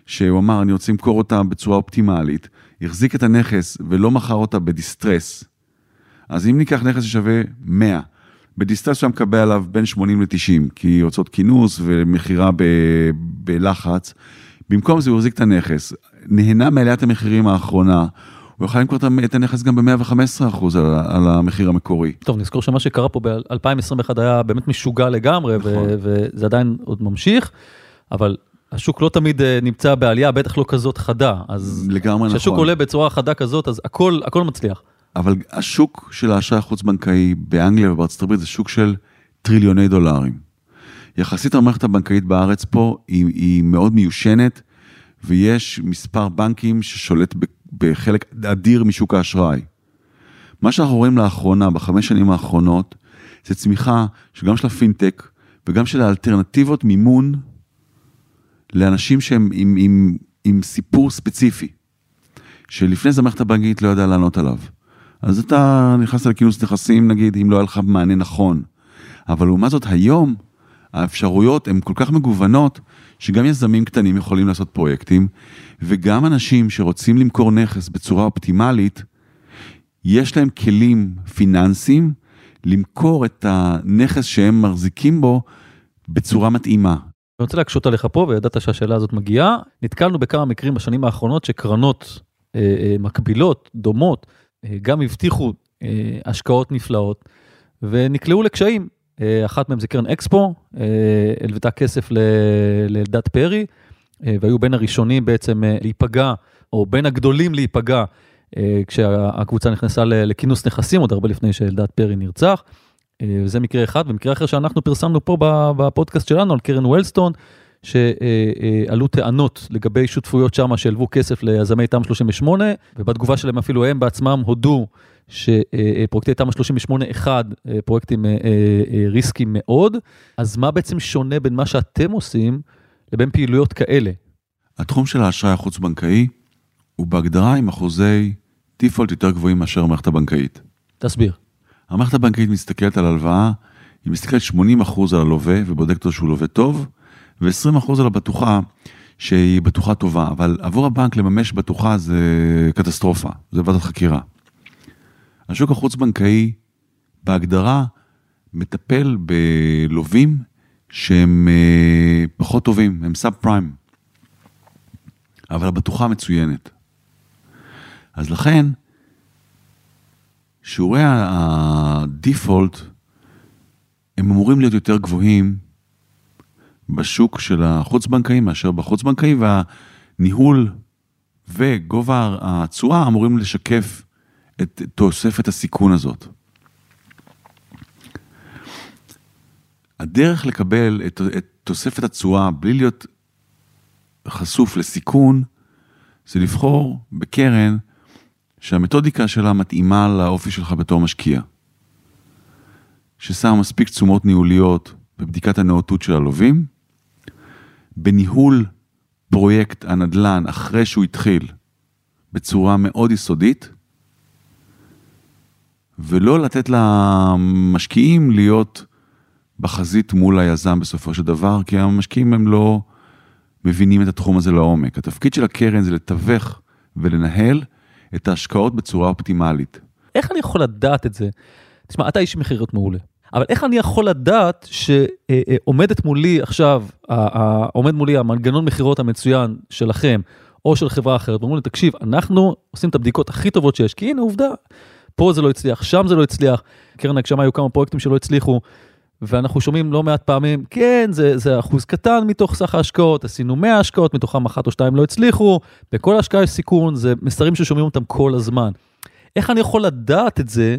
[SPEAKER 1] שהוא אמר, אני רוצה למכור אותה בצורה אופטימלית, החזיק את הנכס ולא מכר אותה בדיסטרס, אז אם ניקח נכס ששווה 100, בדיסטרס שם מקבל עליו בין 80 ל-90, כי הוצאות כינוס ומכירה ב- בלחץ, במקום זה הוא החזיק את הנכס, נהנה מעליית המחירים האחרונה, הוא יכול למכור את הנכס גם ב-115% על, על המחיר המקורי.
[SPEAKER 2] טוב, נזכור שמה שקרה פה ב-2021 היה באמת משוגע לגמרי, נכון. וזה עדיין עוד ממשיך, אבל השוק לא תמיד אה, נמצא בעלייה, בטח לא כזאת חדה. אז
[SPEAKER 1] לגמרי נכון.
[SPEAKER 2] כשהשוק עולה בצורה חדה כזאת, אז הכל, הכל מצליח.
[SPEAKER 1] אבל השוק של האשראי החוץ-בנקאי באנגליה ובארצות הברית זה שוק של טריליוני דולרים. יחסית המערכת הבנקאית בארץ פה היא, היא מאוד מיושנת, ויש מספר בנקים ששולט בחלק אדיר משוק האשראי. מה שאנחנו רואים לאחרונה, בחמש שנים האחרונות, זה צמיחה שגם של הפינטק וגם של האלטרנטיבות מימון לאנשים שהם עם, עם, עם סיפור ספציפי, שלפני זה המערכת הבנקאית לא ידעה לענות עליו. אז אתה נכנסת לכינוס נכסים, נגיד, אם לא היה לך מענה נכון. אבל לעומת זאת, היום האפשרויות הן כל כך מגוונות, שגם יזמים קטנים יכולים לעשות פרויקטים, וגם אנשים שרוצים למכור נכס בצורה אופטימלית, יש להם כלים פיננסיים למכור את הנכס שהם מחזיקים בו בצורה מתאימה.
[SPEAKER 2] אני רוצה להקשות עליך פה, וידעת שהשאלה הזאת מגיעה. נתקלנו בכמה מקרים בשנים האחרונות שקרנות אה, אה, מקבילות, דומות, אה, גם הבטיחו אה, השקעות נפלאות, ונקלעו לקשיים. אה, אחת מהן זה קרן אקספו, הלוותה כסף לאלדד פרי, והיו בין הראשונים בעצם להיפגע, או בין הגדולים להיפגע, כשהקבוצה נכנסה לכינוס נכסים, עוד הרבה לפני שאלדד פרי נרצח. זה מקרה אחד, ומקרה אחר שאנחנו פרסמנו פה בפודקאסט שלנו על קרן וולסטון, שעלו טענות לגבי שותפויות שמה שהלוו כסף ליזמי תמ"א 38, ובתגובה שלהם אפילו הם בעצמם הודו שפרויקטי תמ"א 38-1, פרויקטים אה, אה, ריסקיים מאוד, אז מה בעצם שונה בין מה שאתם עושים לבין פעילויות כאלה?
[SPEAKER 1] התחום של האשראי החוץ-בנקאי הוא בהגדרה עם אחוזי דיפולט יותר גבוהים מאשר המערכת הבנקאית.
[SPEAKER 2] תסביר.
[SPEAKER 1] המערכת הבנקאית מסתכלת על הלוואה, היא מסתכלת 80% על הלווה ובודקת אותו שהוא לווה טוב, ו-20% על הבטוחה שהיא בטוחה טובה, אבל עבור הבנק לממש בטוחה זה קטסטרופה, זה ועדת חקירה. השוק החוץ-בנקאי בהגדרה מטפל בלווים שהם אה, פחות טובים, הם סאב פריים, אבל הבטוחה מצוינת. אז לכן, שיעורי הדיפולט הם אמורים להיות יותר גבוהים בשוק של החוץ-בנקאי מאשר בחוץ-בנקאי, והניהול וגובה התשואה אמורים לשקף את תוספת הסיכון הזאת. הדרך לקבל את, את תוספת התשואה בלי להיות חשוף לסיכון, זה לבחור בקרן שהמתודיקה שלה מתאימה לאופי שלך בתור משקיע. ששם מספיק תשומות ניהוליות בבדיקת הנאותות של הלווים, בניהול פרויקט הנדל"ן אחרי שהוא התחיל בצורה מאוד יסודית, ולא לתת למשקיעים להיות בחזית מול היזם בסופו של דבר, כי המשקיעים הם לא מבינים את התחום הזה לעומק. התפקיד של הקרן זה לתווך ולנהל את ההשקעות בצורה אופטימלית.
[SPEAKER 2] איך אני יכול לדעת את זה? תשמע, אתה איש מכירות מעולה. אבל איך אני יכול לדעת שעומדת מולי עכשיו, עומד מולי המנגנון מכירות המצוין שלכם, או של חברה אחרת, ואומרים לי, תקשיב, אנחנו עושים את הבדיקות הכי טובות שיש, כי הנה עובדה, פה זה לא הצליח, שם זה לא הצליח, קרן הגשמה היו כמה פרויקטים שלא הצליחו, ואנחנו שומעים לא מעט פעמים, כן, זה, זה אחוז קטן מתוך סך ההשקעות, עשינו 100 השקעות, מתוכם אחת או שתיים לא הצליחו, בכל השקעה יש סיכון, זה מסרים ששומעים אותם כל הזמן. איך אני יכול לדעת את זה,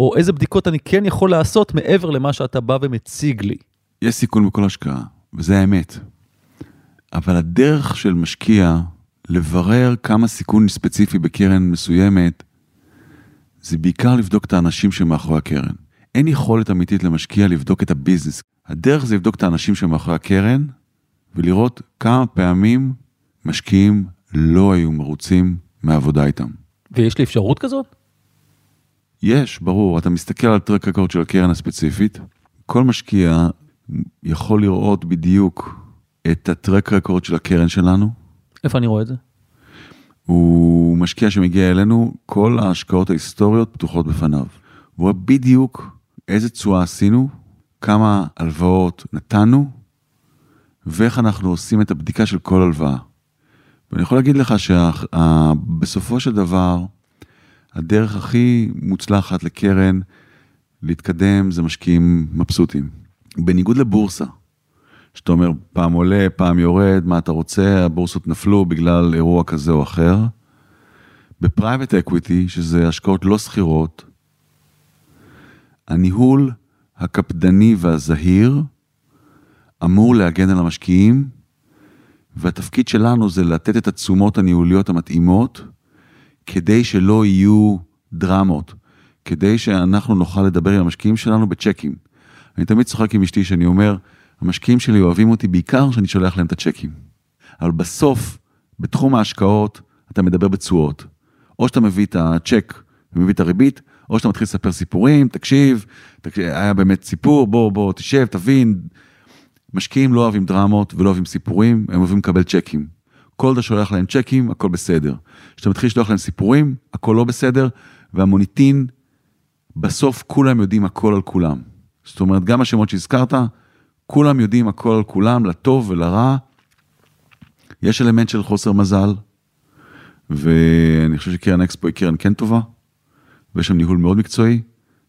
[SPEAKER 2] או איזה בדיקות אני כן יכול לעשות מעבר למה שאתה בא ומציג לי?
[SPEAKER 1] יש סיכון בכל השקעה, וזה האמת. אבל הדרך של משקיע לברר כמה סיכון ספציפי בקרן מסוימת, זה בעיקר לבדוק את האנשים שמאחורי הקרן. אין יכולת אמיתית למשקיע לבדוק את הביזנס. הדרך זה לבדוק את האנשים שמאחורי הקרן, ולראות כמה פעמים משקיעים לא היו מרוצים מהעבודה איתם.
[SPEAKER 2] ויש לי אפשרות כזאת?
[SPEAKER 1] יש, ברור. אתה מסתכל על טרק רקורד של הקרן הספציפית, כל משקיע יכול לראות בדיוק את הטרק רקורד של הקרן שלנו.
[SPEAKER 2] איפה אני רואה את זה?
[SPEAKER 1] הוא משקיע שמגיע אלינו, כל ההשקעות ההיסטוריות פתוחות בפניו. והוא רואה בדיוק איזה תשואה עשינו, כמה הלוואות נתנו, ואיך אנחנו עושים את הבדיקה של כל הלוואה. ואני יכול להגיד לך שבסופו של דבר, הדרך הכי מוצלחת לקרן להתקדם זה משקיעים מבסוטים. בניגוד לבורסה, שאתה אומר, פעם עולה, פעם יורד, מה אתה רוצה, הבורסות נפלו בגלל אירוע כזה או אחר. ב private equity, שזה השקעות לא סחירות, הניהול הקפדני והזהיר אמור להגן על המשקיעים, והתפקיד שלנו זה לתת את התשומות הניהוליות המתאימות, כדי שלא יהיו דרמות, כדי שאנחנו נוכל לדבר עם המשקיעים שלנו בצ'קים. אני תמיד צוחק עם אשתי שאני אומר, המשקיעים שלי אוהבים אותי בעיקר כשאני שולח להם את הצ'קים. אבל בסוף, בתחום ההשקעות, אתה מדבר בתשואות. או שאתה מביא את הצ'ק ומביא את הריבית, או שאתה מתחיל לספר סיפורים, תקשיב, תקשיב, היה באמת סיפור, בוא, בוא, תשב, תבין. משקיעים לא אוהבים דרמות ולא אוהבים סיפורים, הם אוהבים לקבל צ'קים. כל אתה שולח להם צ'קים, הכל בסדר. כשאתה מתחיל לשלוח להם סיפורים, הכל לא בסדר, והמוניטין, בסוף כולם יודעים הכל על כולם. זאת אומרת, גם השמות שהזכרת, כולם יודעים הכל על כולם, לטוב ולרע. יש אלמנט של חוסר מזל, ואני חושב שקרן אקספו היא קרן כן טובה, ויש שם ניהול מאוד מקצועי,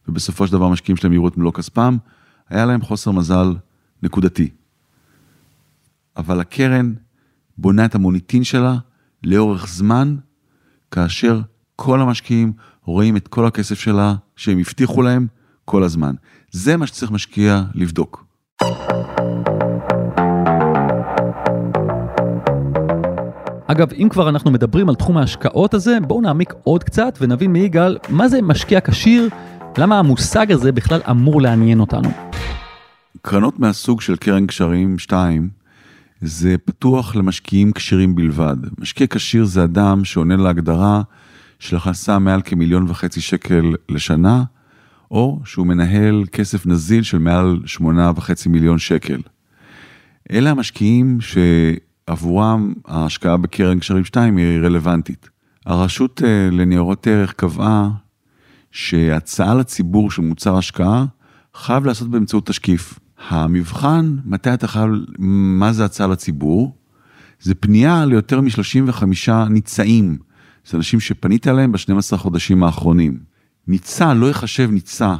[SPEAKER 1] ובסופו של דבר משקיעים שלהם יראו את מלוא כספם, היה להם חוסר מזל נקודתי. אבל הקרן בונה את המוניטין שלה לאורך זמן, כאשר כל המשקיעים רואים את כל הכסף שלה שהם הבטיחו להם כל הזמן. זה מה שצריך משקיע לבדוק.
[SPEAKER 2] אגב, אם כבר אנחנו מדברים על תחום ההשקעות הזה, בואו נעמיק עוד קצת ונבין מיגאל מה זה משקיע כשיר, למה המושג הזה בכלל אמור לעניין אותנו.
[SPEAKER 1] קרנות מהסוג של קרן קשרים 2, זה פתוח למשקיעים כשירים בלבד. משקיע כשיר זה אדם שעונה להגדרה של הכנסה מעל כמיליון וחצי שקל לשנה, או שהוא מנהל כסף נזיל של מעל שמונה וחצי מיליון שקל. אלה המשקיעים שעבורם ההשקעה בקרן קשרים 2 היא רלוונטית. הרשות אה, לניירות ערך קבעה שהצעה לציבור של מוצר השקעה חייב לעשות באמצעות תשקיף. המבחן, מתי אתה חייב, מה זה הצעה לציבור? זה פנייה ליותר מ-35 ניצאים. זה אנשים שפנית אליהם ב-12 חודשים האחרונים. ניצה לא יחשב ניצה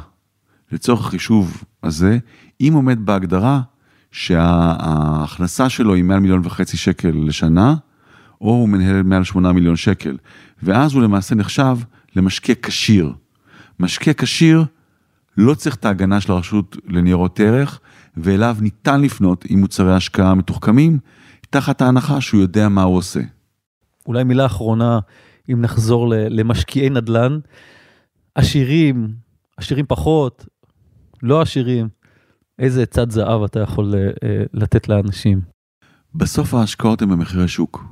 [SPEAKER 1] לצורך החישוב הזה, אם עומד בהגדרה שההכנסה שלו היא מעל מיליון וחצי שקל לשנה, או הוא מנהל מעל 8 מיליון שקל. ואז הוא למעשה נחשב למשקה כשיר. משקה כשיר לא צריך את ההגנה של הרשות לניירות ערך, ואליו ניתן לפנות עם מוצרי השקעה מתוחכמים, תחת ההנחה שהוא יודע מה הוא עושה.
[SPEAKER 2] אולי מילה אחרונה, אם נחזור למשקיעי נדל"ן, עשירים, עשירים פחות, לא עשירים, איזה צד זהב אתה יכול אה, לתת לאנשים?
[SPEAKER 1] בסוף ההשקעות הן במחירי שוק.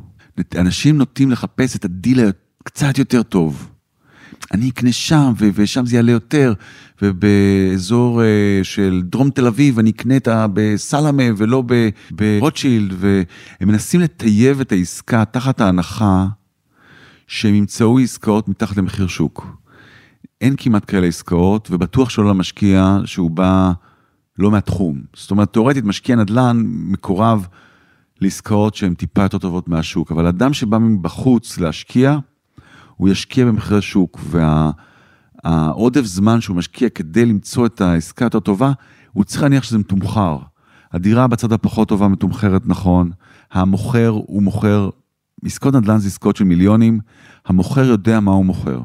[SPEAKER 1] אנשים נוטים לחפש את הדיל קצת יותר טוב. אני אקנה שם, ושם זה יעלה יותר, ובאזור אה, של דרום תל אביב אני אקנה את ה... בסלמה ולא ברוטשילד, והם מנסים לטייב את העסקה תחת ההנחה שהם ימצאו עסקאות מתחת למחיר שוק. אין כמעט כאלה עסקאות, ובטוח שלא למשקיע שהוא בא לא מהתחום. זאת אומרת, תאורטית משקיע נדל"ן מקורב לעסקאות שהן טיפה יותר טובות מהשוק, אבל אדם שבא מבחוץ להשקיע, הוא ישקיע במחירי שוק, והעודף זמן שהוא משקיע כדי למצוא את העסקה יותר טובה, הוא צריך להניח שזה מתומחר. הדירה בצד הפחות טובה מתומחרת נכון, המוכר הוא מוכר, עסקות נדל"ן זה עסקות של מיליונים, המוכר יודע מה הוא מוכר.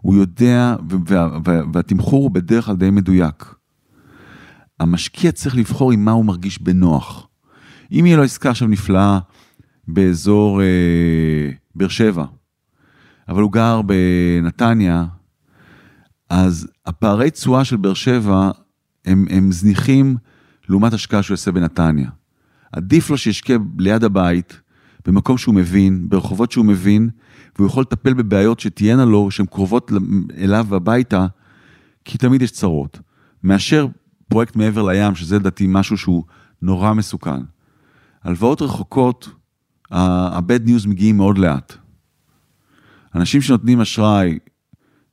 [SPEAKER 1] הוא יודע, והתמחור הוא בדרך כלל די מדויק. המשקיע צריך לבחור עם מה הוא מרגיש בנוח. אם יהיה לו עסקה עכשיו נפלאה באזור אה, באר שבע, אבל הוא גר בנתניה, אז הפערי תשואה של באר שבע הם, הם זניחים לעומת השקעה שהוא יעשה בנתניה. עדיף לו שישקיע ליד הבית, במקום שהוא מבין, ברחובות שהוא מבין, והוא יכול לטפל בבעיות שתהיינה לו, שהן קרובות אליו הביתה, כי תמיד יש צרות. מאשר פרויקט מעבר לים, שזה לדעתי משהו שהוא נורא מסוכן. הלוואות רחוקות, ה-bad news מגיעים מאוד לאט. אנשים שנותנים אשראי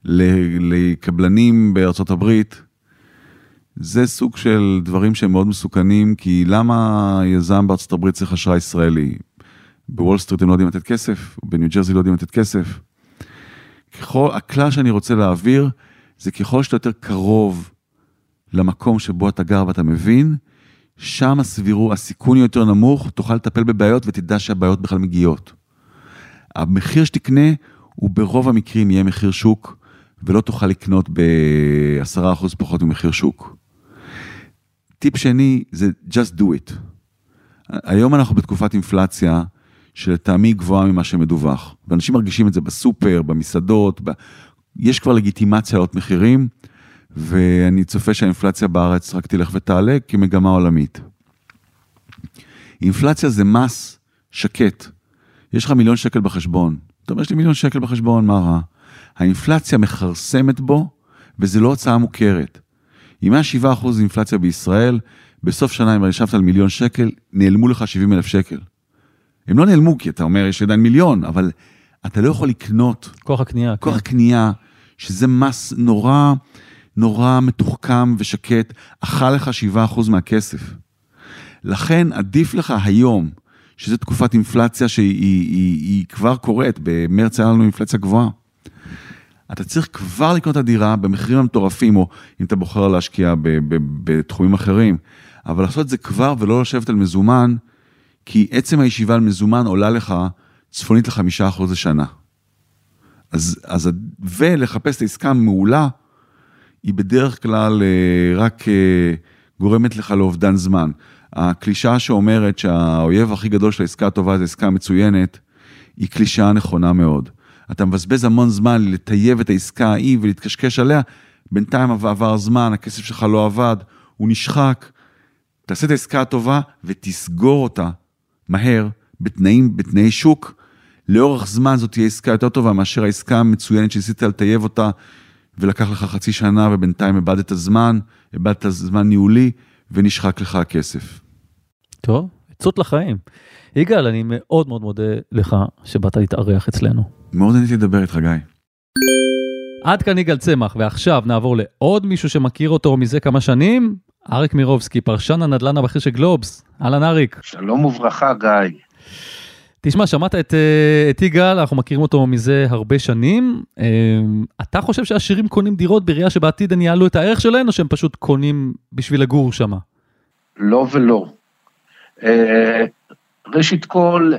[SPEAKER 1] לקבלנים בארצות הברית, זה סוג של דברים שהם מאוד מסוכנים, כי למה יזם בארצות הברית צריך אשראי ישראלי? בוול סטריט הם לא יודעים לתת כסף, בניו ג'רזי לא יודעים לתת כסף. ככל, הכלל שאני רוצה להעביר, זה ככל שאתה יותר קרוב למקום שבו אתה גר ואתה מבין, שם הסבירו, הסיכון יותר נמוך, תוכל לטפל בבעיות ותדע שהבעיות בכלל מגיעות. המחיר שתקנה הוא ברוב המקרים יהיה מחיר שוק, ולא תוכל לקנות ב-10% פחות ממחיר שוק. טיפ שני זה just do it. היום אנחנו בתקופת אינפלציה שלטעמי גבוהה ממה שמדווח, ואנשים מרגישים את זה בסופר, במסעדות, ב... יש כבר לגיטימציה לעלות מחירים, ואני צופה שהאינפלציה בארץ רק תלך ותעלה כמגמה עולמית. אינפלציה זה מס שקט. יש לך מיליון שקל בחשבון. אתה אומר, יש לי מיליון שקל בחשבון, מה רע? האינפלציה מכרסמת בו, וזה לא הוצאה מוכרת. אם היה 7% אינפלציה בישראל, בסוף שנה, אם ישבת על מיליון שקל, נעלמו לך 70 אלף שקל. הם לא נעלמו, כי אתה אומר, יש עדיין מיליון, אבל אתה לא יכול לקנות.
[SPEAKER 2] כוח הקנייה.
[SPEAKER 1] כוח כן. הקנייה, שזה מס נורא, נורא מתוחכם ושקט, אכל לך 7% מהכסף. לכן עדיף לך היום, שזו תקופת אינפלציה שהיא היא, היא, היא כבר קורית, במרץ היה לנו אינפלציה גבוהה. אתה צריך כבר לקנות את הדירה במחירים המטורפים, או אם אתה בוחר להשקיע בתחומים אחרים, אבל לעשות את זה כבר ולא לשבת על מזומן, כי עצם הישיבה על מזומן עולה לך צפונית לחמישה אחוז לשנה. אז, אז, ולחפש את העסקה המעולה, היא בדרך כלל אה, רק אה, גורמת לך לאובדן זמן. הקלישאה שאומרת שהאויב הכי גדול של העסקה הטובה זה עסקה מצוינת, היא קלישאה נכונה מאוד. אתה מבזבז המון זמן לטייב את העסקה ההיא ולהתקשקש עליה, בינתיים עבר זמן, הכסף שלך לא עבד, הוא נשחק. תעשה את העסקה הטובה ותסגור אותה מהר, בתנאים, בתנאי שוק. לאורך זמן זאת תהיה עסקה יותר טובה מאשר העסקה המצוינת שניסית לטייב אותה ולקח לך חצי שנה ובינתיים איבדת זמן, איבדת זמן ניהולי ונשחק לך הכסף.
[SPEAKER 2] טוב, עצות לחיים. יגאל, אני מאוד מאוד מודה לך שבאת להתארח אצלנו.
[SPEAKER 1] מאוד נהניתי לדבר איתך, גיא.
[SPEAKER 2] עד כאן יגאל צמח, ועכשיו נעבור לעוד מישהו שמכיר אותו מזה כמה שנים, אריק מירובסקי, פרשן הנדל"ן הבכיר של גלובס. אהלן אריק.
[SPEAKER 3] שלום וברכה, גיא.
[SPEAKER 2] תשמע, שמעת את, אה, את יגאל, אנחנו מכירים אותו מזה הרבה שנים. אה, אתה חושב שהעשירים קונים דירות בראייה שבעתיד הם יעלו את הערך שלהן, או שהם פשוט קונים בשביל לגור שם?
[SPEAKER 3] לא ולא. אה, ראשית כל,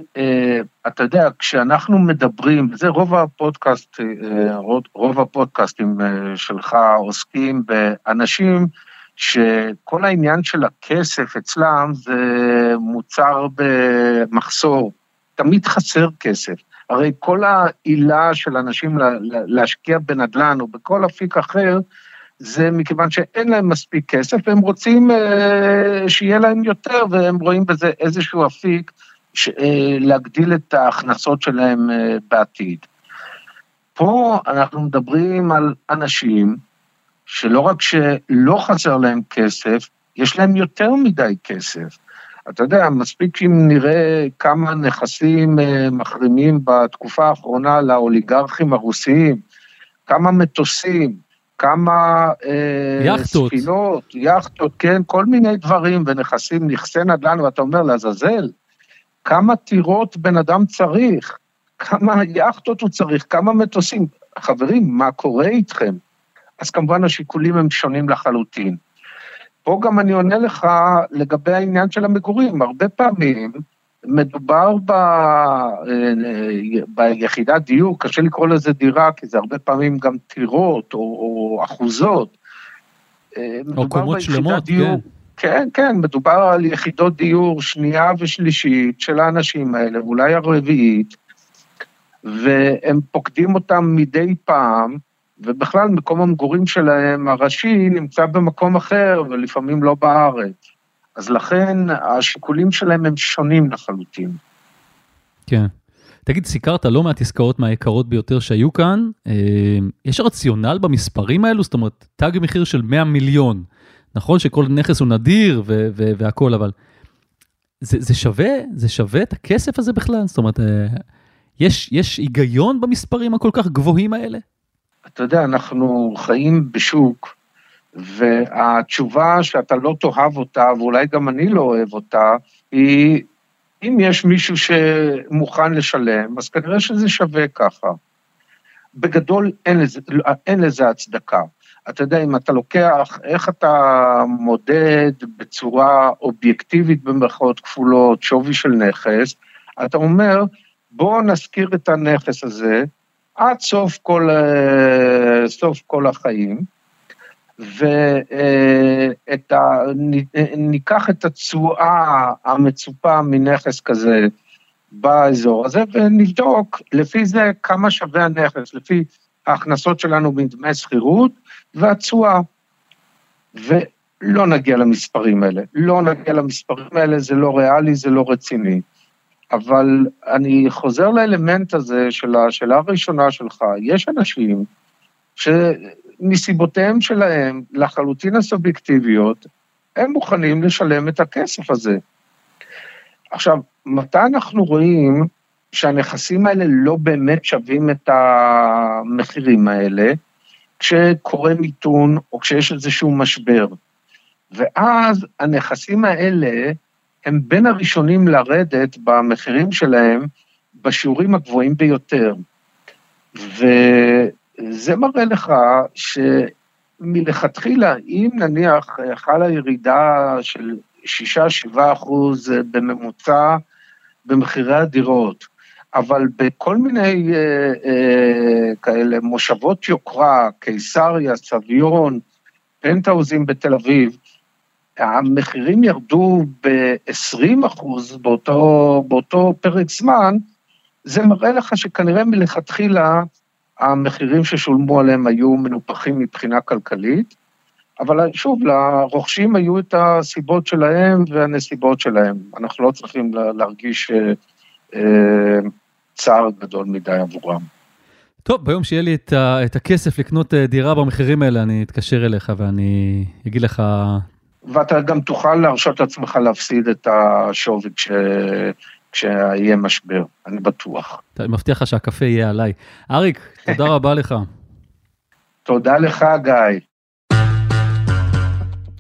[SPEAKER 3] אתה יודע, כשאנחנו מדברים, זה רוב הפודקאסט, רוב הפודקאסטים שלך עוסקים באנשים שכל העניין של הכסף אצלם זה מוצר במחסור. תמיד חסר כסף. הרי כל העילה של אנשים להשקיע בנדל"ן או בכל אפיק אחר, זה מכיוון שאין להם מספיק כסף, והם רוצים אה, שיהיה להם יותר, והם רואים בזה איזשהו אפיק אה, להגדיל את ההכנסות שלהם אה, בעתיד. פה אנחנו מדברים על אנשים שלא רק שלא חסר להם כסף, יש להם יותר מדי כסף. אתה יודע, מספיק אם נראה כמה נכסים אה, מחרימים בתקופה האחרונה לאוליגרכים הרוסיים, כמה מטוסים, כמה
[SPEAKER 2] אה, יחטות.
[SPEAKER 3] ספינות, יאכטות, כן, כל מיני דברים ונכסים, נכסי נדל"ן, ואתה אומר, לעזאזל, כמה טירות בן אדם צריך, כמה יאכטות הוא צריך, כמה מטוסים. חברים, מה קורה איתכם? אז כמובן השיקולים הם שונים לחלוטין. פה גם אני עונה לך לגבי העניין של המגורים. הרבה פעמים מדובר ב, ביחידת דיור, קשה לקרוא לזה דירה, כי זה הרבה פעמים גם טירות או, או אחוזות.
[SPEAKER 2] או קומות שלמות,
[SPEAKER 3] דיור, כן. כן, כן, מדובר על יחידות דיור שנייה ושלישית של האנשים האלה, ואולי הרביעית, והם פוקדים אותם מדי פעם, ובכלל מקום המגורים שלהם הראשי נמצא במקום אחר, ולפעמים לא בארץ. אז לכן השיקולים שלהם הם שונים לחלוטין.
[SPEAKER 2] כן. תגיד, סיקרת לא מעט עסקאות מהיקרות ביותר שהיו כאן, אה, יש רציונל במספרים האלו? זאת אומרת, תג מחיר של 100 מיליון, נכון שכל נכס הוא נדיר והכול, אבל זה, זה שווה? זה שווה את הכסף הזה בכלל? זאת אומרת, אה, יש, יש היגיון במספרים הכל כך גבוהים האלה?
[SPEAKER 3] אתה יודע, אנחנו חיים בשוק, והתשובה שאתה לא תאהב אותה, ואולי גם אני לא אוהב אותה, היא, אם יש מישהו שמוכן לשלם, אז כנראה שזה שווה ככה. בגדול אין לזה, אין לזה הצדקה. אתה יודע, אם אתה לוקח, איך אתה מודד בצורה אובייקטיבית במרכאות כפולות שווי של נכס, אתה אומר, בואו נזכיר את הנכס הזה עד סוף כל, אה, סוף כל החיים, וניקח את התשואה המצופה מנכס כזה באזור הזה, ונבדוק לפי זה כמה שווה הנכס, לפי ההכנסות שלנו מדמי שכירות והתשואה. ולא נגיע למספרים האלה. לא נגיע למספרים האלה, זה לא ריאלי, זה לא רציני. אבל אני חוזר לאלמנט הזה של השאלה הראשונה שלך. יש אנשים שמסיבותיהם שלהם, לחלוטין הסובייקטיביות, הם מוכנים לשלם את הכסף הזה. עכשיו, מתי אנחנו רואים שהנכסים האלה לא באמת שווים את המחירים האלה, כשקורה מיתון או כשיש איזשהו משבר. ואז הנכסים האלה הם בין הראשונים לרדת במחירים שלהם בשיעורים הגבוהים ביותר. וזה מראה לך שמלכתחילה, אם נניח חלה ירידה של 6-7 אחוז בממוצע במחירי הדירות, אבל בכל מיני אה, אה, כאלה מושבות יוקרה, קיסריה, סביון, פנטהאוזים בתל אביב, המחירים ירדו ב-20 אחוז באותו, באותו פרק זמן, זה מראה לך שכנראה מלכתחילה המחירים ששולמו עליהם היו מנופחים מבחינה כלכלית, אבל שוב, לרוכשים היו את הסיבות שלהם והנסיבות שלהם. אנחנו לא צריכים להרגיש אה, אה, צער גדול מדי עבורם.
[SPEAKER 2] טוב, ביום שיהיה לי את, ה, את הכסף לקנות אה, דירה במחירים האלה, אני אתקשר אליך ואני אגיד לך...
[SPEAKER 3] ואתה גם תוכל להרשות לעצמך להפסיד את השווי כש... כשיהיה משבר, אני בטוח.
[SPEAKER 2] אני מבטיח לך שהקפה יהיה עליי. אריק, תודה רבה לך.
[SPEAKER 3] תודה לך, גיא.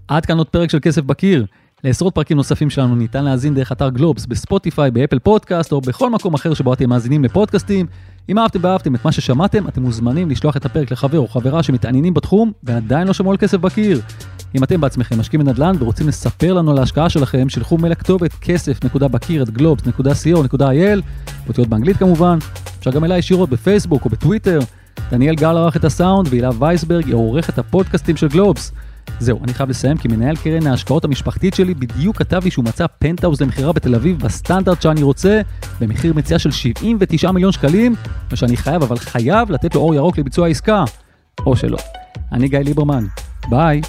[SPEAKER 2] עד כאן עוד פרק של כסף בקיר. לעשרות פרקים נוספים שלנו ניתן להאזין דרך אתר גלובס, בספוטיפיי, באפל פודקאסט או בכל מקום אחר שבו אתם מאזינים לפודקאסטים. אם אהבתם ואהבתם את מה ששמעתם, אתם מוזמנים לשלוח את הפרק לחבר או חברה שמתעניינים בתחום ועדיין לא שמעו על כסף בקיר. אם אתם בעצמכם משקיעים בנדל"ן ורוצים לספר לנו על ההשקעה שלכם, שלחו מייל לכתובת כסף.בקיר at globes.co.il, אותיות באנגלית כמובן, אפשר גם אליי ישירות בפייסבוק או בטוויטר. דניאל גל ערך את הסאונד והילה וייסברג היא עורכת הפודקאסטים של גלובס. זהו, אני חייב לסיים כי מנהל קרן ההשקעות המשפחתית שלי בדיוק כתב לי שהוא מצא פנטהאוז למכירה בתל אביב בסטנדרט שאני רוצה, במחיר מציאה של 79 מיליון שקלים, ושאני חייב, אבל חייב לתת לו אור ירוק לביצוע העסקה. או שלא. אני גיא ליברמן, ביי.